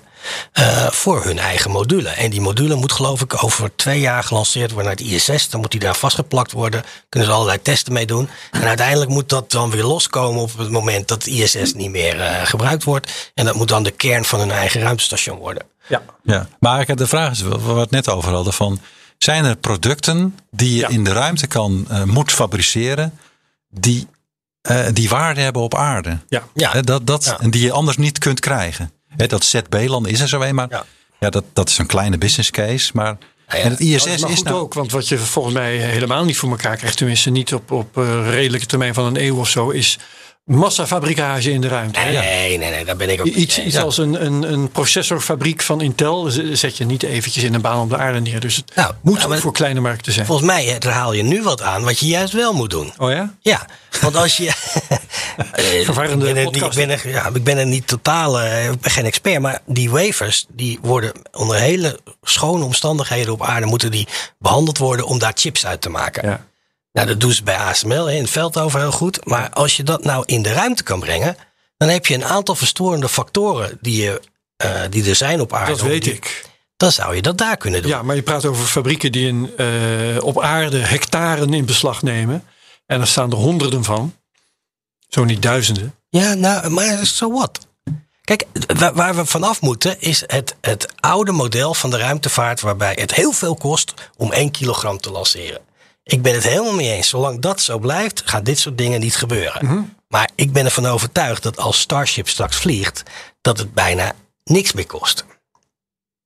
eh, voor hun eigen module. En die module moet geloof ik over twee jaar gelanceerd worden naar het ISS. Dan moet die daar vastgeplakt worden. Kunnen ze allerlei testen mee doen. En uiteindelijk moet dat dan weer loskomen op het moment dat de ISS niet meer eh, gebruikt wordt. En dat moet dan de kern van hun eigen ruimtestation worden. Ja. Ja, maar de vraag is, waar we het net over hadden, van zijn er producten die je Ja. in de ruimte kan, eh, moet fabriceren, die, eh, die waarde hebben op aarde? Ja. Ja. Hè, dat, dat, Ja. Die je anders niet kunt krijgen. Hè, dat ZB-land is er zo een, maar Ja. ja. dat, dat is een kleine business case. Maar ja. en het ISS is maar is goed nou, ook, want wat je volgens mij helemaal niet voor elkaar krijgt, tenminste niet op, op eh, redelijke termijn van een eeuw of zo, is massafabrikage in de ruimte. hè? Nee, nee, nee, daar ben ik ook Iets, als een, een, een processorfabriek van Intel zet je niet eventjes in een baan op de aarde neer. Dus het Nou, moet nou, maar- voor kleine markten zijn. Volgens mij eh, haal je nu wat aan wat je juist wel moet doen. Oh ja? Ja, want als je. Eh, Verwarrende ik ben er niet, ik ben er, ja, ik ben er niet totaal. ik ben geen expert, maar die wafers die worden onder hele schone omstandigheden op aarde moeten die behandeld worden om daar chips uit te maken. Ja. Nou, dat doen ze bij ASML in het veld over heel goed. Maar als je dat nou in de ruimte kan brengen, dan heb je een aantal verstorende factoren die, je, eh, die er zijn op aarde. Dat weet ik. Dan zou je dat daar kunnen doen. Ja, maar je praat over fabrieken die in, eh, op aarde hectaren in beslag nemen. En er staan er honderden van. Zo niet duizenden. Ja, nou, maar so what? Kijk, waar, waar we vanaf moeten is het, het oude model van de ruimtevaart... waarbij het heel veel kost om 1 kilogram te lanceren. Ik ben het helemaal mee eens. Zolang dat zo blijft, gaan dit soort dingen niet gebeuren. Maar ik ben ervan overtuigd dat als Starship straks vliegt... dat het bijna niks meer kost.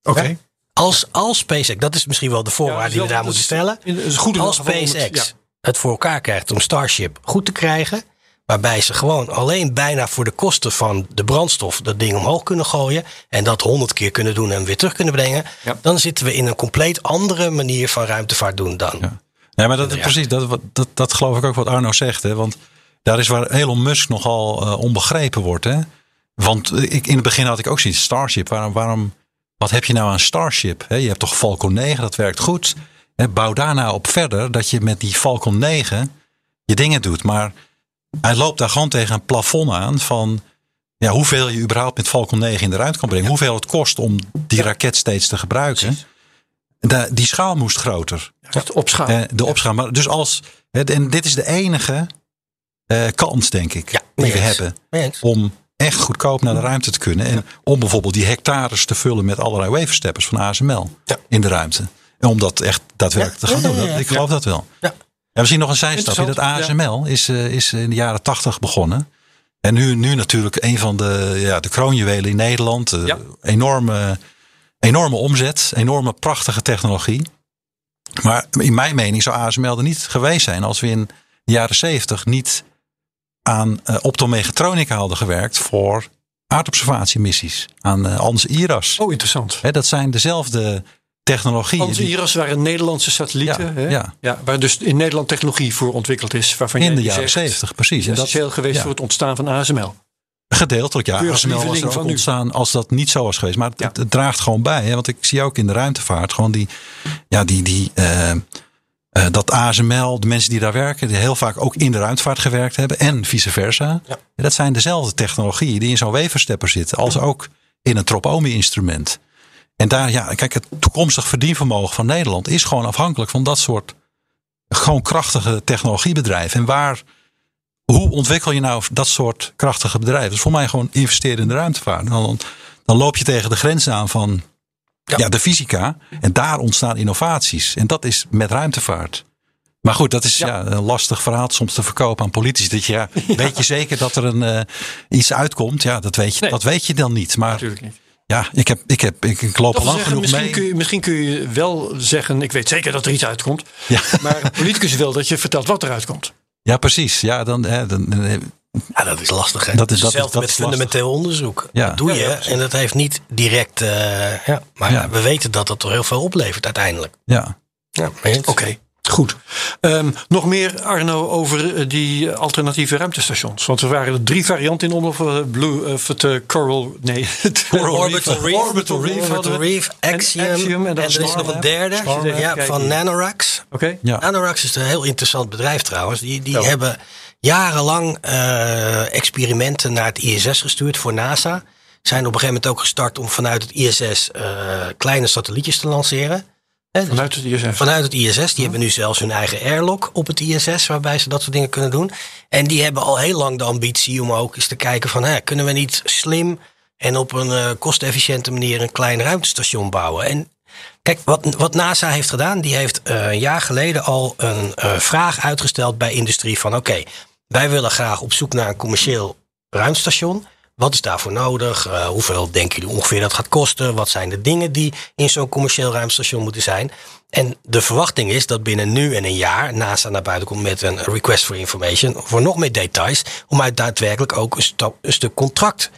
Oké. Als, als SpaceX, dat is misschien wel de voorwaarde Ja, die we daar moeten stellen... is goed als het- SpaceX ja. het voor elkaar krijgt om Starship goed te krijgen, waarbij ze gewoon alleen bijna voor de kosten van de brandstof dat ding omhoog kunnen gooien en dat honderd keer kunnen doen en weer terug kunnen brengen, Ja. dan zitten we in een compleet andere manier van ruimtevaart doen dan. Ja. Nee, maar dat is Ja. precies, dat, dat, dat geloof ik ook wat Arno zegt. Hè? Want daar is waar Elon Musk nogal eh, onbegrepen wordt. Hè? Want eh, ik, in het begin had ik ook zoiets, Starship, waarom, waarom, wat heb je nou aan Starship? Hè? Je hebt toch Falcon 9, dat werkt goed. Hè? Bouw daarna op verder dat je met die Falcon 9 je dingen doet. Maar hij loopt daar gewoon tegen een plafond aan van ja, hoeveel je überhaupt met Falcon 9 in de ruimte kan brengen. Hoeveel het kost om die raket steeds te gebruiken. De, die schaal moest groter. Eh, de opschaal. Maar dus als, en dit is de enige eh, kans, denk ik, Ja, die we hebben. Om echt goedkoop naar de ruimte te kunnen. En om bijvoorbeeld die hectares te vullen met allerlei wafersteppers van ASML Ja. in de ruimte. En om dat echt daadwerkelijk Ja, te gaan doen. Ik geloof dat wel. Ja. Misschien nog een zijstapje. Dat ASML is, eh, is in de jaren tachtig begonnen. En nu, nu natuurlijk een van de, ja, de kroonjuwelen in Nederland. Enorme, enorme omzet, enorme prachtige technologie. Maar in mijn mening zou ASML er niet geweest zijn als we in de jaren zeventig niet aan eh, optomechatronica hadden gewerkt voor aardobservatiemissies. Aan eh Ans IRAS. Oh, interessant. Dat zijn dezelfde technologieën. Onze die Iras waren Nederlandse satellieten. Ja, ja. Ja, waar dus in Nederland technologie voor ontwikkeld is. Waarvan in de jaren zeventig, precies. En dat, essentieel geweest ja. voor het ontstaan van ASML. Gedeeltelijk, ja. ASML was er ook nu. ontstaan als dat niet zo was geweest. Maar het, Ja. het, het draagt gewoon bij. Hè? Want ik zie ook in de ruimtevaart gewoon die, ja, die, die, eh, eh, dat ASML, de mensen die daar werken, die heel vaak ook in de ruimtevaart gewerkt hebben en vice versa. Ja. Dat zijn dezelfde technologieën die in zo'n weverstepper zitten, als ook in een tropomi-instrument. En daar, ja, kijk, het toekomstig verdienvermogen van Nederland is gewoon afhankelijk van dat soort gewoon krachtige technologiebedrijven. En waar, hoe ontwikkel je nou dat soort krachtige bedrijven? Dus voor mij gewoon investeren in de ruimtevaart. Dan, dan loop je tegen de grens aan van ja. de fysica. En daar ontstaan innovaties. En dat is met ruimtevaart. Maar goed, dat is ja. een lastig verhaal soms te verkopen aan politici. Dat je, ja, Weet je zeker dat er een, uh, iets uitkomt? Ja, dat weet je, Nee. dat weet je dan niet. Maar Natuurlijk niet. ja, ik, heb, ik, heb, ik, ik loop al lang zeggen, genoeg misschien, mee. kun je, misschien kun je wel zeggen, ik weet zeker dat er iets uitkomt. Ja. Maar een politicus wil dat je vertelt wat eruit komt. Ja, precies. Ja, dan, hè, dan, dan- Ja, dat is lastig. Hè? Dat is- dat is- Hetzelfde dat met is fundamenteel onderzoek. Ja. Dat doe je Ja, ja, en dat heeft niet direct. eh, ja, maar Ja. we weten dat dat toch heel veel oplevert uiteindelijk. ja. Ja, eens. Goed. Ehm, nog meer, Arno, over eh, die alternatieve ruimtestations. Want er waren er drie varianten in onder eh, Blue, eh, of het eh, Coral, nee, het Coral Orbital Reef, Orbital Reef, Orbital. Reef, En Axiom, Axiom, en en, dan er is nog een derde ja, van. Nanorax. Oké, Ja. Nanorax is een heel interessant bedrijf trouwens. Die, die Zo. hebben jarenlang eh, experimenten naar het ISS gestuurd voor NASA. Zijn op een gegeven moment ook gestart om vanuit het ISS eh, kleine satellietjes te lanceren. Dus vanuit het ISF. Vanuit het ISS. Die hebben nu zelfs hun eigen airlock op het ISS, waarbij ze dat soort dingen kunnen doen. En die hebben al heel lang de ambitie om ook eens te kijken van, hè, kunnen we niet slim en op een eh, kostefficiënte manier een klein ruimtestation bouwen? En kijk, wat, wat NASA heeft gedaan, die heeft eh, een jaar geleden al een eh, vraag uitgesteld bij industrie van, oké, wij willen graag op zoek naar een commercieel ruimtestation. Wat is daarvoor nodig? Eh, hoeveel denken jullie ongeveer dat gaat kosten? Wat zijn de dingen die in zo'n commercieel ruimtestation moeten zijn? En de verwachting is dat binnen nu en een jaar NASA naar buiten komt met een request for information voor nog meer details. Om uit daadwerkelijk ook een, een stuk contract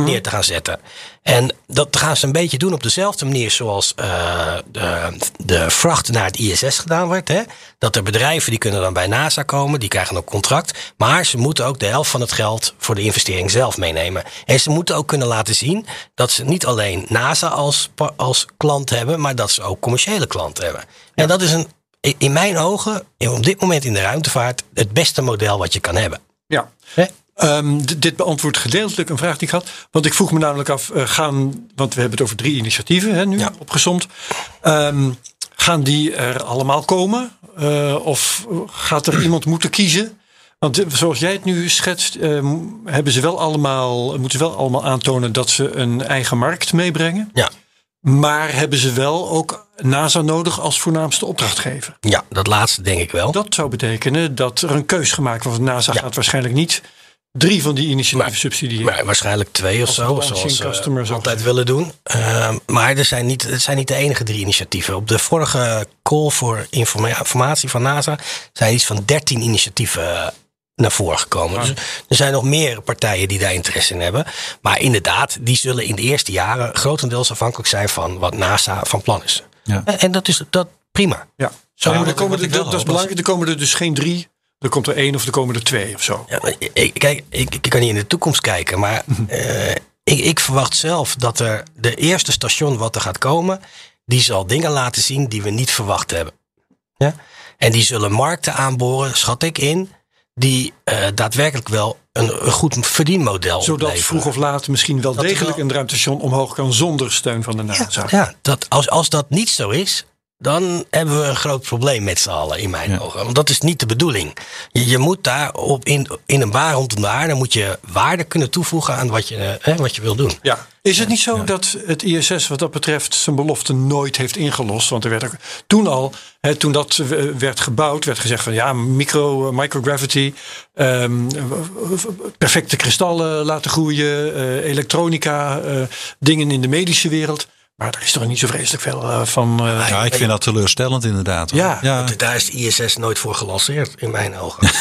neer te gaan zetten. En dat gaan ze een beetje doen op dezelfde manier zoals eh, de, de vracht naar het ISS gedaan wordt. Hè? Dat er bedrijven die kunnen dan bij NASA komen, die krijgen ook contract. Maar ze moeten ook de helft van het geld voor de investering zelf meenemen. En ze moeten ook kunnen laten zien dat ze niet alleen NASA als, als klant hebben, maar dat ze ook commerciële klanten hebben. En dat is een, in- in mijn ogen, op dit moment in de ruimtevaart, het beste model wat je kan hebben. Ja. Hè? Ehm, dit beantwoordt gedeeltelijk een vraag die ik had. Want ik vroeg me namelijk af, eh, gaan, want we hebben het over drie initiatieven hè, nu Ja. opgezomd. Ehm, gaan die er allemaal komen? Eh, of gaat er iemand moeten kiezen? Want eh, zoals jij het nu schetst, ehm, hebben ze wel allemaal, moeten ze wel allemaal aantonen dat ze een eigen markt meebrengen. Ja. Maar hebben ze wel ook NASA nodig als voornaamste opdrachtgever? Ja, dat laatste denk ik wel. Dat zou betekenen dat er een keus gemaakt wordt. NASA Ja. gaat waarschijnlijk niet drie van die initiatieven Maar- subsidiëren. Maar waarschijnlijk twee of zo, zoals ze customer, zo altijd willen doen. Ehm, maar er zijn niet, het zijn niet de enige drie initiatieven. Op de vorige call voor informa- informatie van NASA zijn iets van 13 initiatieven eh, naar voren gekomen. Dus er zijn nog meer partijen die daar interesse in hebben. Maar inderdaad, die zullen in de eerste jaren grotendeels afhankelijk zijn van wat NASA van plan is. Ja. En, en dat is dat prima. Ja. Zo Ja, er komen er, wel dat is belangrijk. Er komen er dus geen drie. Er komt er één of er komen er twee of zo. Ja, maar ik, kijk, ik, ik kan niet in de toekomst kijken, maar eh, ik, ik verwacht zelf dat er de eerste station wat er gaat komen, die zal dingen laten zien die we niet verwacht hebben. Ja? En die zullen markten aanboren, schat ik in, die eh, daadwerkelijk wel een, een goed verdienmodel Zodat opleveren. vroeg of laat misschien wel Dat degelijk wel- een ruimtestation omhoog kan zonder steun van de NASA. Ja, dat, als, als dat niet zo is, dan hebben we een groot probleem met z'n allen in mijn ogen. Want dat is niet de bedoeling. Je, je moet daar op in, in een baan rondom de aarde moet je waarde kunnen toevoegen aan wat je, eh, hè, wat je wil doen. Ja. Is het niet zo dat het ISS wat dat betreft zijn belofte nooit heeft ingelost? Want er werd ook toen al, hè, toen dat werd gebouwd, werd gezegd van ja, micro, eh, microgravity, ehm, perfecte kristallen laten groeien, eh, elektronica, eh, dingen in de medische wereld. Maar er is toch niet zo vreselijk veel eh, van. eh, Ja, ik vind dat teleurstellend inderdaad. hoor. Ja. ja. Daar is de ISS nooit voor gelanceerd, in mijn ogen.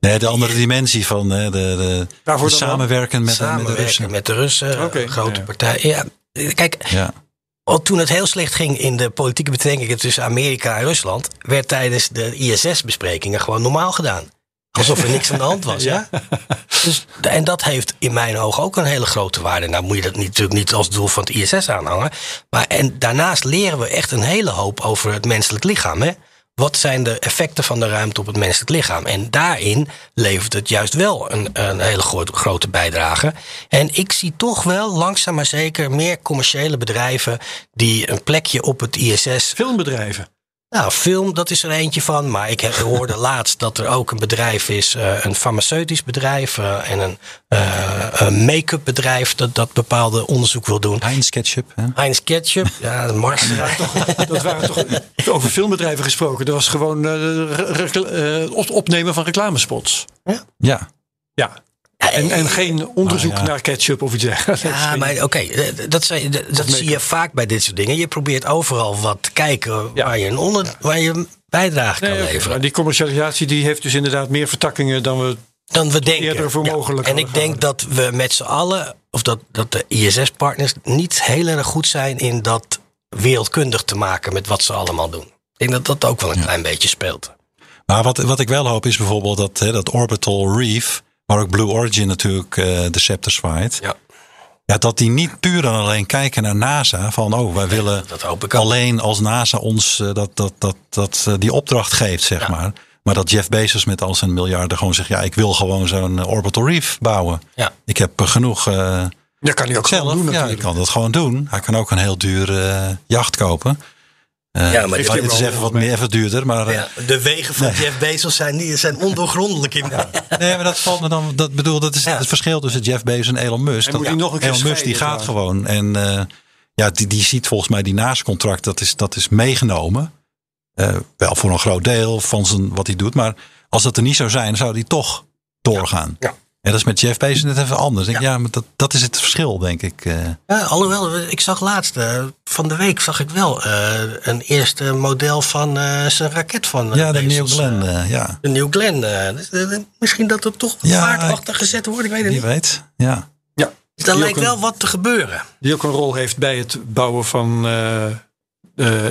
Nee, de andere dimensie van hè, de, de, de samenwerken met, met de Russen. met de Russen, grote ja. partijen. Ja, kijk, Ja. al toen het heel slecht ging in de politieke betrekkingen tussen Amerika en Rusland, werd tijdens de ISS-besprekingen gewoon normaal gedaan. Alsof er niks aan de hand was. ja. Dus, en dat heeft in mijn ogen ook een hele grote waarde. Nou moet je dat niet, natuurlijk niet als doel van het ISS aanhangen. Maar en daarnaast leren we echt een hele hoop over het menselijk lichaam. Hè? Wat zijn de effecten van de ruimte op het menselijk lichaam? En daarin levert het juist wel een, een hele gro- grote bijdrage. En ik zie toch wel langzaam maar zeker meer commerciële bedrijven die een plekje op het ISS filmbedrijven. Nou, film, dat is er eentje van. Maar ik heb- hoorde laatst dat er ook een bedrijf is, eh, een farmaceutisch bedrijf eh, en een, eh, een make-up bedrijf dat, dat bepaalde onderzoek wil doen. Heinz Ketchup. Hè? Heinz Ketchup, ja, de Mars. Dat waren toch over filmbedrijven gesproken. Dat was gewoon eh, eh, op- opnemen van reclamespots. Ja. Ja. En, en geen onderzoek Ah, ja. naar ketchup of iets dergelijks. Ja, maar oké, eh, dat, dat, dat zie je vaak bij dit soort dingen. Je probeert overal wat te kijken Ja. waar, je een onder, waar je bijdrage kan Nee, leveren. maar die commercialisatie die heeft dus inderdaad meer vertakkingen dan we. dan we denken. eerder voor mogelijk En ik denk dat we met z'n allen, of dat, dat de ISS-partners niet heel erg goed zijn in dat wereldkundig te maken met wat ze allemaal doen. Ik denk dat dat ook wel een klein beetje speelt. Maar wat, wat ik wel hoop is bijvoorbeeld dat, hè, dat Orbital Reef, waar ook Blue Origin natuurlijk eh, de scepter zwaait. Ja. Ja, dat die niet puur en alleen kijken naar NASA. Van oh, wij willen Dat hoop ik ook. alleen als NASA ons eh, dat, dat, dat, dat, eh, die opdracht geeft, zeg maar. Maar dat Jeff Bezos met al zijn miljarden gewoon zegt: ja, ik wil gewoon zo'n Orbital Reef bouwen. Ja. Ik heb genoeg. eh, Dat kan hij ook gewoon zelf. doen ja, ik kan dat gewoon doen. Hij kan ook een heel duur eh, jacht kopen. Eh, Ja, maar dit is even wat meer even duurder. Maar eh, Ja, de wegen van Jeff Bezos zijn, niet, zijn ondoorgrondelijk in. Nee, maar dat valt me dan. Dat bedoel, dat is Ja. het verschil tussen Jeff Bezos en Elon Musk. En Dat- moet hij nog een keer Elon Musk die gaat gewoon. En eh, ja, die, die ziet volgens mij die NASA-contract, dat is, dat is meegenomen. Eh, wel voor een groot deel van zijn, wat hij doet. Maar als dat er niet zou zijn, zou hij toch doorgaan. Ja. En dat is met Jeff Bezos net even anders. Denk, ja, maar dat, dat is het verschil, denk ik. eh. Ja, alhoewel, ik zag laatst, eh, van de week zag ik wel eh, een eerste model van eh, zijn raket van ja, de New Glenn. ja, de New Glenn. misschien dat er toch Ja, vaart achter gezet wordt, ik weet het wie niet. weet. Ja. Ja. Dus daar lijkt een- wel wat te gebeuren. Die ook een rol heeft bij het bouwen van. eh, eh,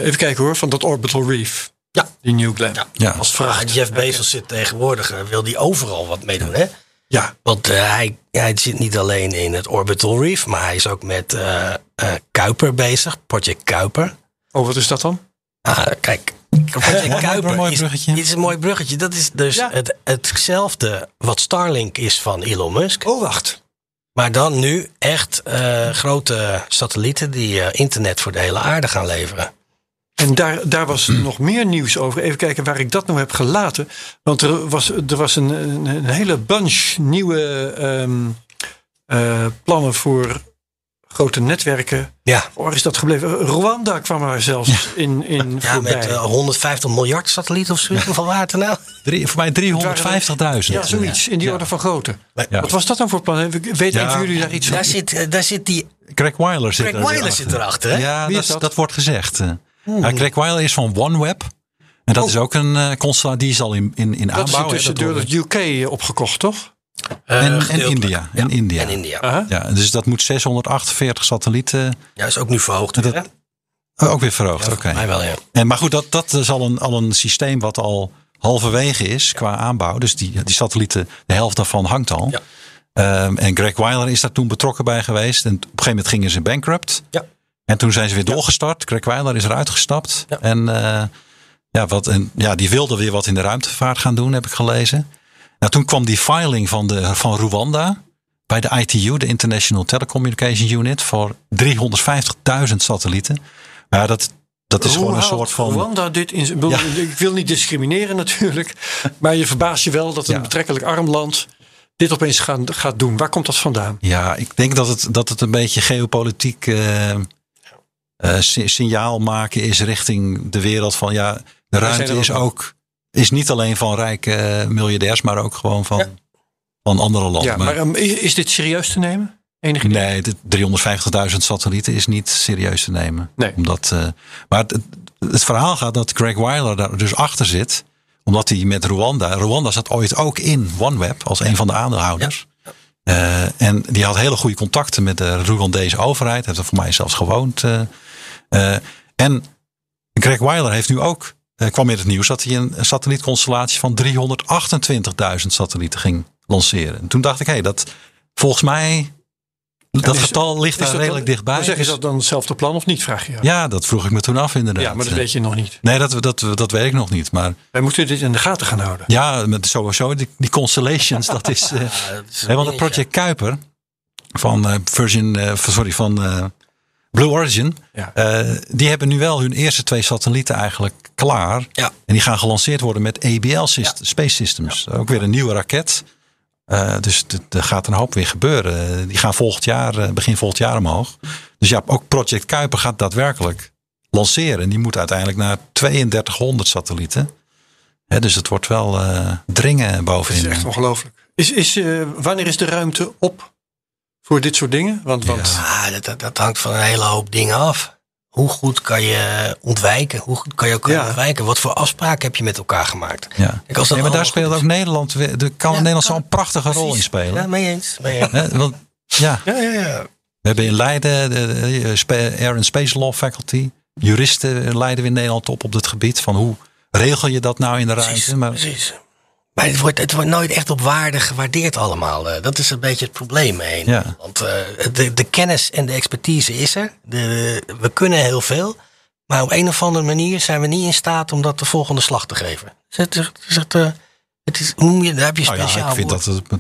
even kijken hoor, van dat Orbital Reef. Ja. Die New Glenn. Ja. Ja. Als vracht. Jeff Bezos zit tegenwoordig, wil die overal wat mee doen, hè? Ja. Want eh, hij, hij zit niet alleen in het Orbital Reef, maar hij is ook met eh, Kuiper bezig, Project Kuiper. Oh, wat is dat dan? Ah, kijk. Project Kuiper mooi is, bruggetje. dit is een mooi bruggetje. Dat is dus Ja. het, hetzelfde wat Starlink is van Elon Musk. Oh, wacht. Maar dan nu echt grote satellieten die internet voor de hele aarde gaan leveren. En daar, daar was nog meer nieuws over. Even kijken waar ik dat nou heb gelaten. Want er was, er was een, een, een hele bunch nieuwe ehm, eh, plannen voor grote netwerken. Ja, Waar is dat gebleven? Rwanda kwam er zelfs in, in ja voorbij. met eh, 150 miljard satellieten of zoiets. Hoeveel waren het er nou? Drie, voor mij 350.000. ja, zoiets. In die Ja. orde van grootte. Ja. Wat was dat dan voor plan? Weet een van jullie daar iets Daar van? zit, eh, daar zit die Craig Weiler zit Craig er Weiler zit erachter, hè? Ja, dat? dat wordt gezegd. Ja, Craig Weiler is van OneWeb. En dat Oh. is ook een constellatie, die is al in, in, in Dat is aanbouw. intussen dat door wordt- het UK opgekocht, toch? Eh, en. India. Ja, En India. En India. Ja, dus dat moet 648 satellieten. Ja, is ook nu verhoogd. Dat- oh, ook weer verhoogd. Ja, Oké. wel, ja. En, maar goed, dat, dat is al een, al een systeem wat al halverwege is qua aanbouw. Dus die, die satellieten, de helft daarvan hangt al. Ja. Ehm, en Greg Weiler is daar toen betrokken bij geweest. En op een gegeven moment gingen ze bankrupt. Ja. En toen zijn ze weer doorgestart. Greg Weiler is eruit gestapt. Ja. En, eh, ja, wat, en ja, die wilde weer wat in de ruimtevaart gaan doen, heb ik gelezen. Nou, toen kwam die filing van, de, van Rwanda bij de ITU, de International Telecommunication Unit, voor 350.000 satellieten. Maar ja, dat, dat is Hoe gewoon een soort van. Rwanda dit in ik wil- Ik wil niet discrimineren natuurlijk. Maar je verbaast je wel dat een Ja. betrekkelijk arm land dit opeens gaat, gaat doen. Waar komt dat vandaan? Ja, ik denk dat het, dat het een beetje geopolitiek eh, eh, si- signaal maken is richting de wereld van ja, de ruimte is ook is niet alleen van rijke eh, miljardairs, maar ook gewoon van, van andere landen. Ja, maar ehm, is, dit serieus te nemen? Enig idee? nee, de 350.000 satellieten is niet serieus te nemen. Nee. Omdat, eh, maar het, het verhaal gaat dat Greg Weiler daar dus achter zit. Omdat hij met Rwanda. Rwanda zat ooit ook in OneWeb als een van de aandeelhouders. Eh, en die had hele goede contacten met de Rwandese overheid. Heeft er voor mij zelfs gewoond. eh. Eh, en Greg Weiler heeft nu ook. eh, kwam in het nieuws dat hij een satellietconstellatie van 328.000 satellieten ging lanceren. En toen dacht ik, hé, dat volgens mij. Dat is- getal ligt daar redelijk dan, dichtbij. Zeg, is Dus- dat dan hetzelfde plan of niet, vraag je je ja, dat vroeg ik me toen af inderdaad. Ja, maar dat weet je nog niet. Nee, dat, dat, dat weet ik nog niet. Maar Wij moeten dit in de gaten gaan houden. ja, met sowieso die, die constellations, dat is... eh, dat is want het project Kuiper van eh, Virgin, sorry, van Blue Origin, Ja. eh, die hebben nu wel hun eerste twee satellieten eigenlijk klaar. Ja. En die gaan gelanceerd worden met ABL Space Systems. Ook weer een nieuwe raket. Eh, dus er gaat een hoop weer gebeuren. Die gaan volgend jaar, eh, begin volgend jaar omhoog. Dus ja, ook Project Kuiper gaat daadwerkelijk lanceren. En die moet uiteindelijk naar 3200 satellieten. Hè, dus het wordt wel dringen Dat bovenin. is echt ongelooflijk. Is, is, wanneer is de ruimte op voor dit soort dingen? Want, want Ah, dat, dat, dat hangt van een hele hoop dingen af. Hoe goed kan je ontwijken? Hoe goed kan je elkaar Ja. ontwijken? Wat voor afspraken heb je met elkaar gemaakt? Ja. Kijk, als Nee, maar daar speelt ook is. Nederland. Er kan Ja, Nederland zo'n prachtige rol in spelen. Ja, mee eens. Mee eens. Want ja, Ja, ja, ja. we hebben in Leiden de, de Spa- Air and Space Law Faculty. Juristen leiden we in Nederland op op dit gebied. Van hoe regel je dat nou in de Precies, ruimte? Maar precies. Maar het wordt, het wordt nooit echt op waarde gewaardeerd allemaal. Eh, Dat is een beetje het probleem. Ja. Want eh, de, de kennis en de expertise is er. De, we kunnen heel veel. Maar op een of andere manier zijn we niet in staat om dat de volgende slag te geven. Dus het is, het is, het, eh, het is hoe moet je, daar heb je nou speciaal ja, ik vind woord. dat het,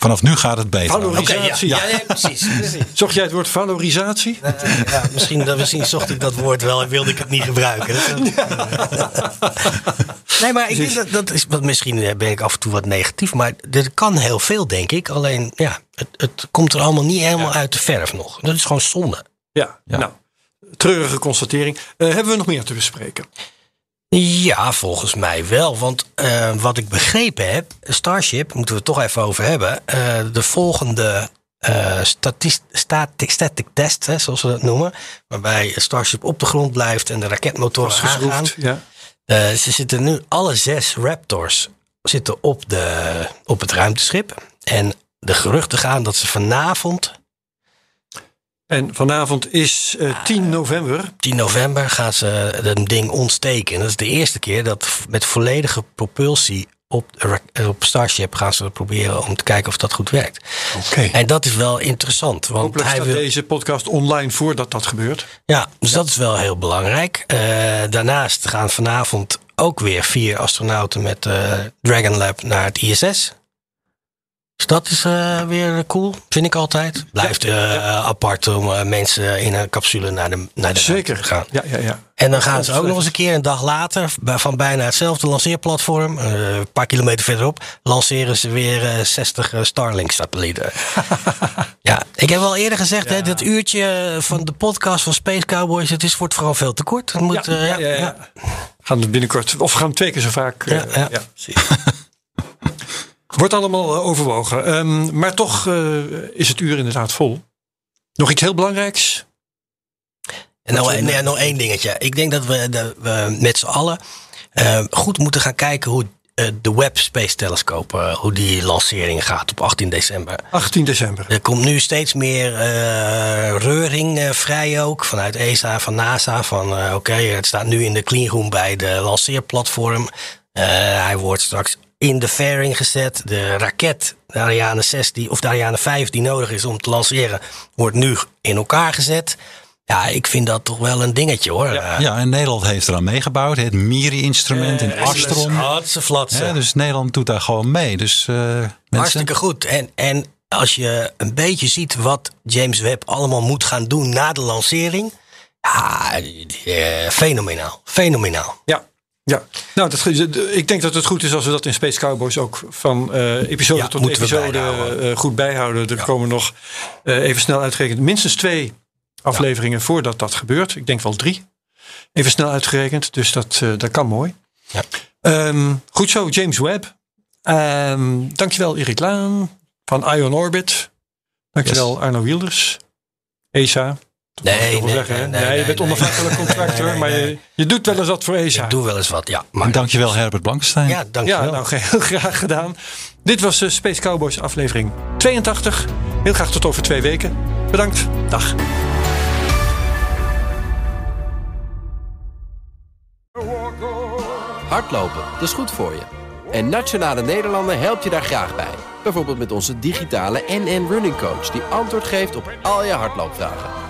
vanaf nu gaat het beter. Valorisatie. Ja. Ja, ja, precies. precies. zocht jij het woord valorisatie? Eh, ja, misschien, dat- misschien zocht ik dat woord wel en wilde ik het niet gebruiken. Dat- Nee, maar ik denk dat, dat is, wat misschien eh, ben ik af en toe wat negatief, maar er kan heel veel, denk ik. Alleen, ja, het, het komt er allemaal niet helemaal uit de verf nog. Dat is gewoon zonde. Ja, Ja. nou, treurige constatering. Eh, hebben we nog meer te bespreken? Ja, volgens mij wel. Want eh, wat ik begrepen heb, Starship, moeten we het toch even over hebben. eh, de volgende eh statist, static, static test, hè, zoals we dat noemen. Waarbij Starship op de grond blijft en de raketmotoren aangaan. Geschroefd. Ja. Eh, ze zitten nu, alle zes Raptors zitten op, de, op het ruimteschip. En de geruchten gaan dat ze vanavond, En vanavond is eh, 10 november. 10 november, gaan ze een ding ontsteken. En dat is de eerste keer dat met volledige propulsie op, eh, op Starship gaan ze proberen om te kijken of dat goed werkt. Oké. En dat is wel interessant. Want Hopelijk hij staat wil, deze podcast online voordat dat gebeurt. Ja, dus dat is wel heel belangrijk. Eh, daarnaast gaan vanavond ook weer vier astronauten met eh, Dragon Lab naar het ISS. Dus dat is eh, weer cool, vind ik altijd. Blijft eh, apart om eh, mensen in een capsule naar de, naar de Zeker. te gaan. Ja, ja, ja. En dan gaan ze ook nog eens een keer een dag later, van bijna hetzelfde lanceerplatform, een paar kilometer verderop, lanceren ze weer eh, 60 eh, Starlink-satellieten. ja, ik heb al eerder gezegd, hè, dat uurtje van de podcast van Space Cowboys, het is, wordt vooral veel te kort. Het moet, ja, ja, Gaan we binnenkort, of gaan we twee keer zo vaak. Ja, ja. Wordt allemaal eh, overwogen. Ehm, maar toch eh, is het uur inderdaad vol. Nog iets heel belangrijks? En nou, nee, nog één dingetje. Ik denk dat we, dat we met z'n allen eh, goed moeten gaan kijken hoe de Webb Space Telescope, hoe die lancering gaat op 18 december. 18 december. Er komt nu steeds meer reuring vrij ook vanuit ESA, van NASA. Van oké, het staat nu in de cleanroom bij de lanceerplatform. Hij wordt straks in de fairing gezet. De raket, de Ariane 6 die, of de Ariane 5 die nodig is om te lanceren, wordt nu in elkaar gezet. Ja, ik vind dat toch wel een dingetje hoor. Ja, Ja, en Nederland heeft eraan meegebouwd. Het MIRI-instrument in Astron. Hartstikke flatsen. Hè, dus Nederland doet daar gewoon mee. Dus eh, mensen, Hartstikke goed. En, en als je een beetje ziet wat James Webb allemaal moet gaan doen na de lancering. Ja, eh, fenomenaal. Fenomenaal. Ja. Ja, nou, dat, ik denk dat het goed is als we dat in Space Cowboys ook van eh, episode Ja, tot episode bijhouden. eh, goed bijhouden. Er komen nog eh, even snel uitgerekend minstens twee afleveringen voordat dat gebeurt. Ik denk wel drie. Even snel uitgerekend, dus dat, eh, dat kan mooi. Ja. Ehm, goed zo, James Webb. Ehm dankjewel Erik Laan van Ion Orbit. Dankjewel Arno Wilders. ESA. Nee, veel nee, zeggen, nee, nee, nee, je bent nee, onafhankelijk nee, contractor, nee, nee, maar je, je doet wel eens wat voor ESA. Ik doe wel eens wat, ja. Maar, En dankjewel Herbert Blankenstein. Ja, dankjewel. Ja, nou heel graag gedaan. Dit was de Space Cowboys aflevering 82. Heel graag tot over twee weken. Bedankt. Dag. Hardlopen, dat is goed voor je. En Nationale Nederlanden helpt je daar graag bij. Bijvoorbeeld met onze digitale NN Running Coach... die antwoord geeft op al je hardloopvragen.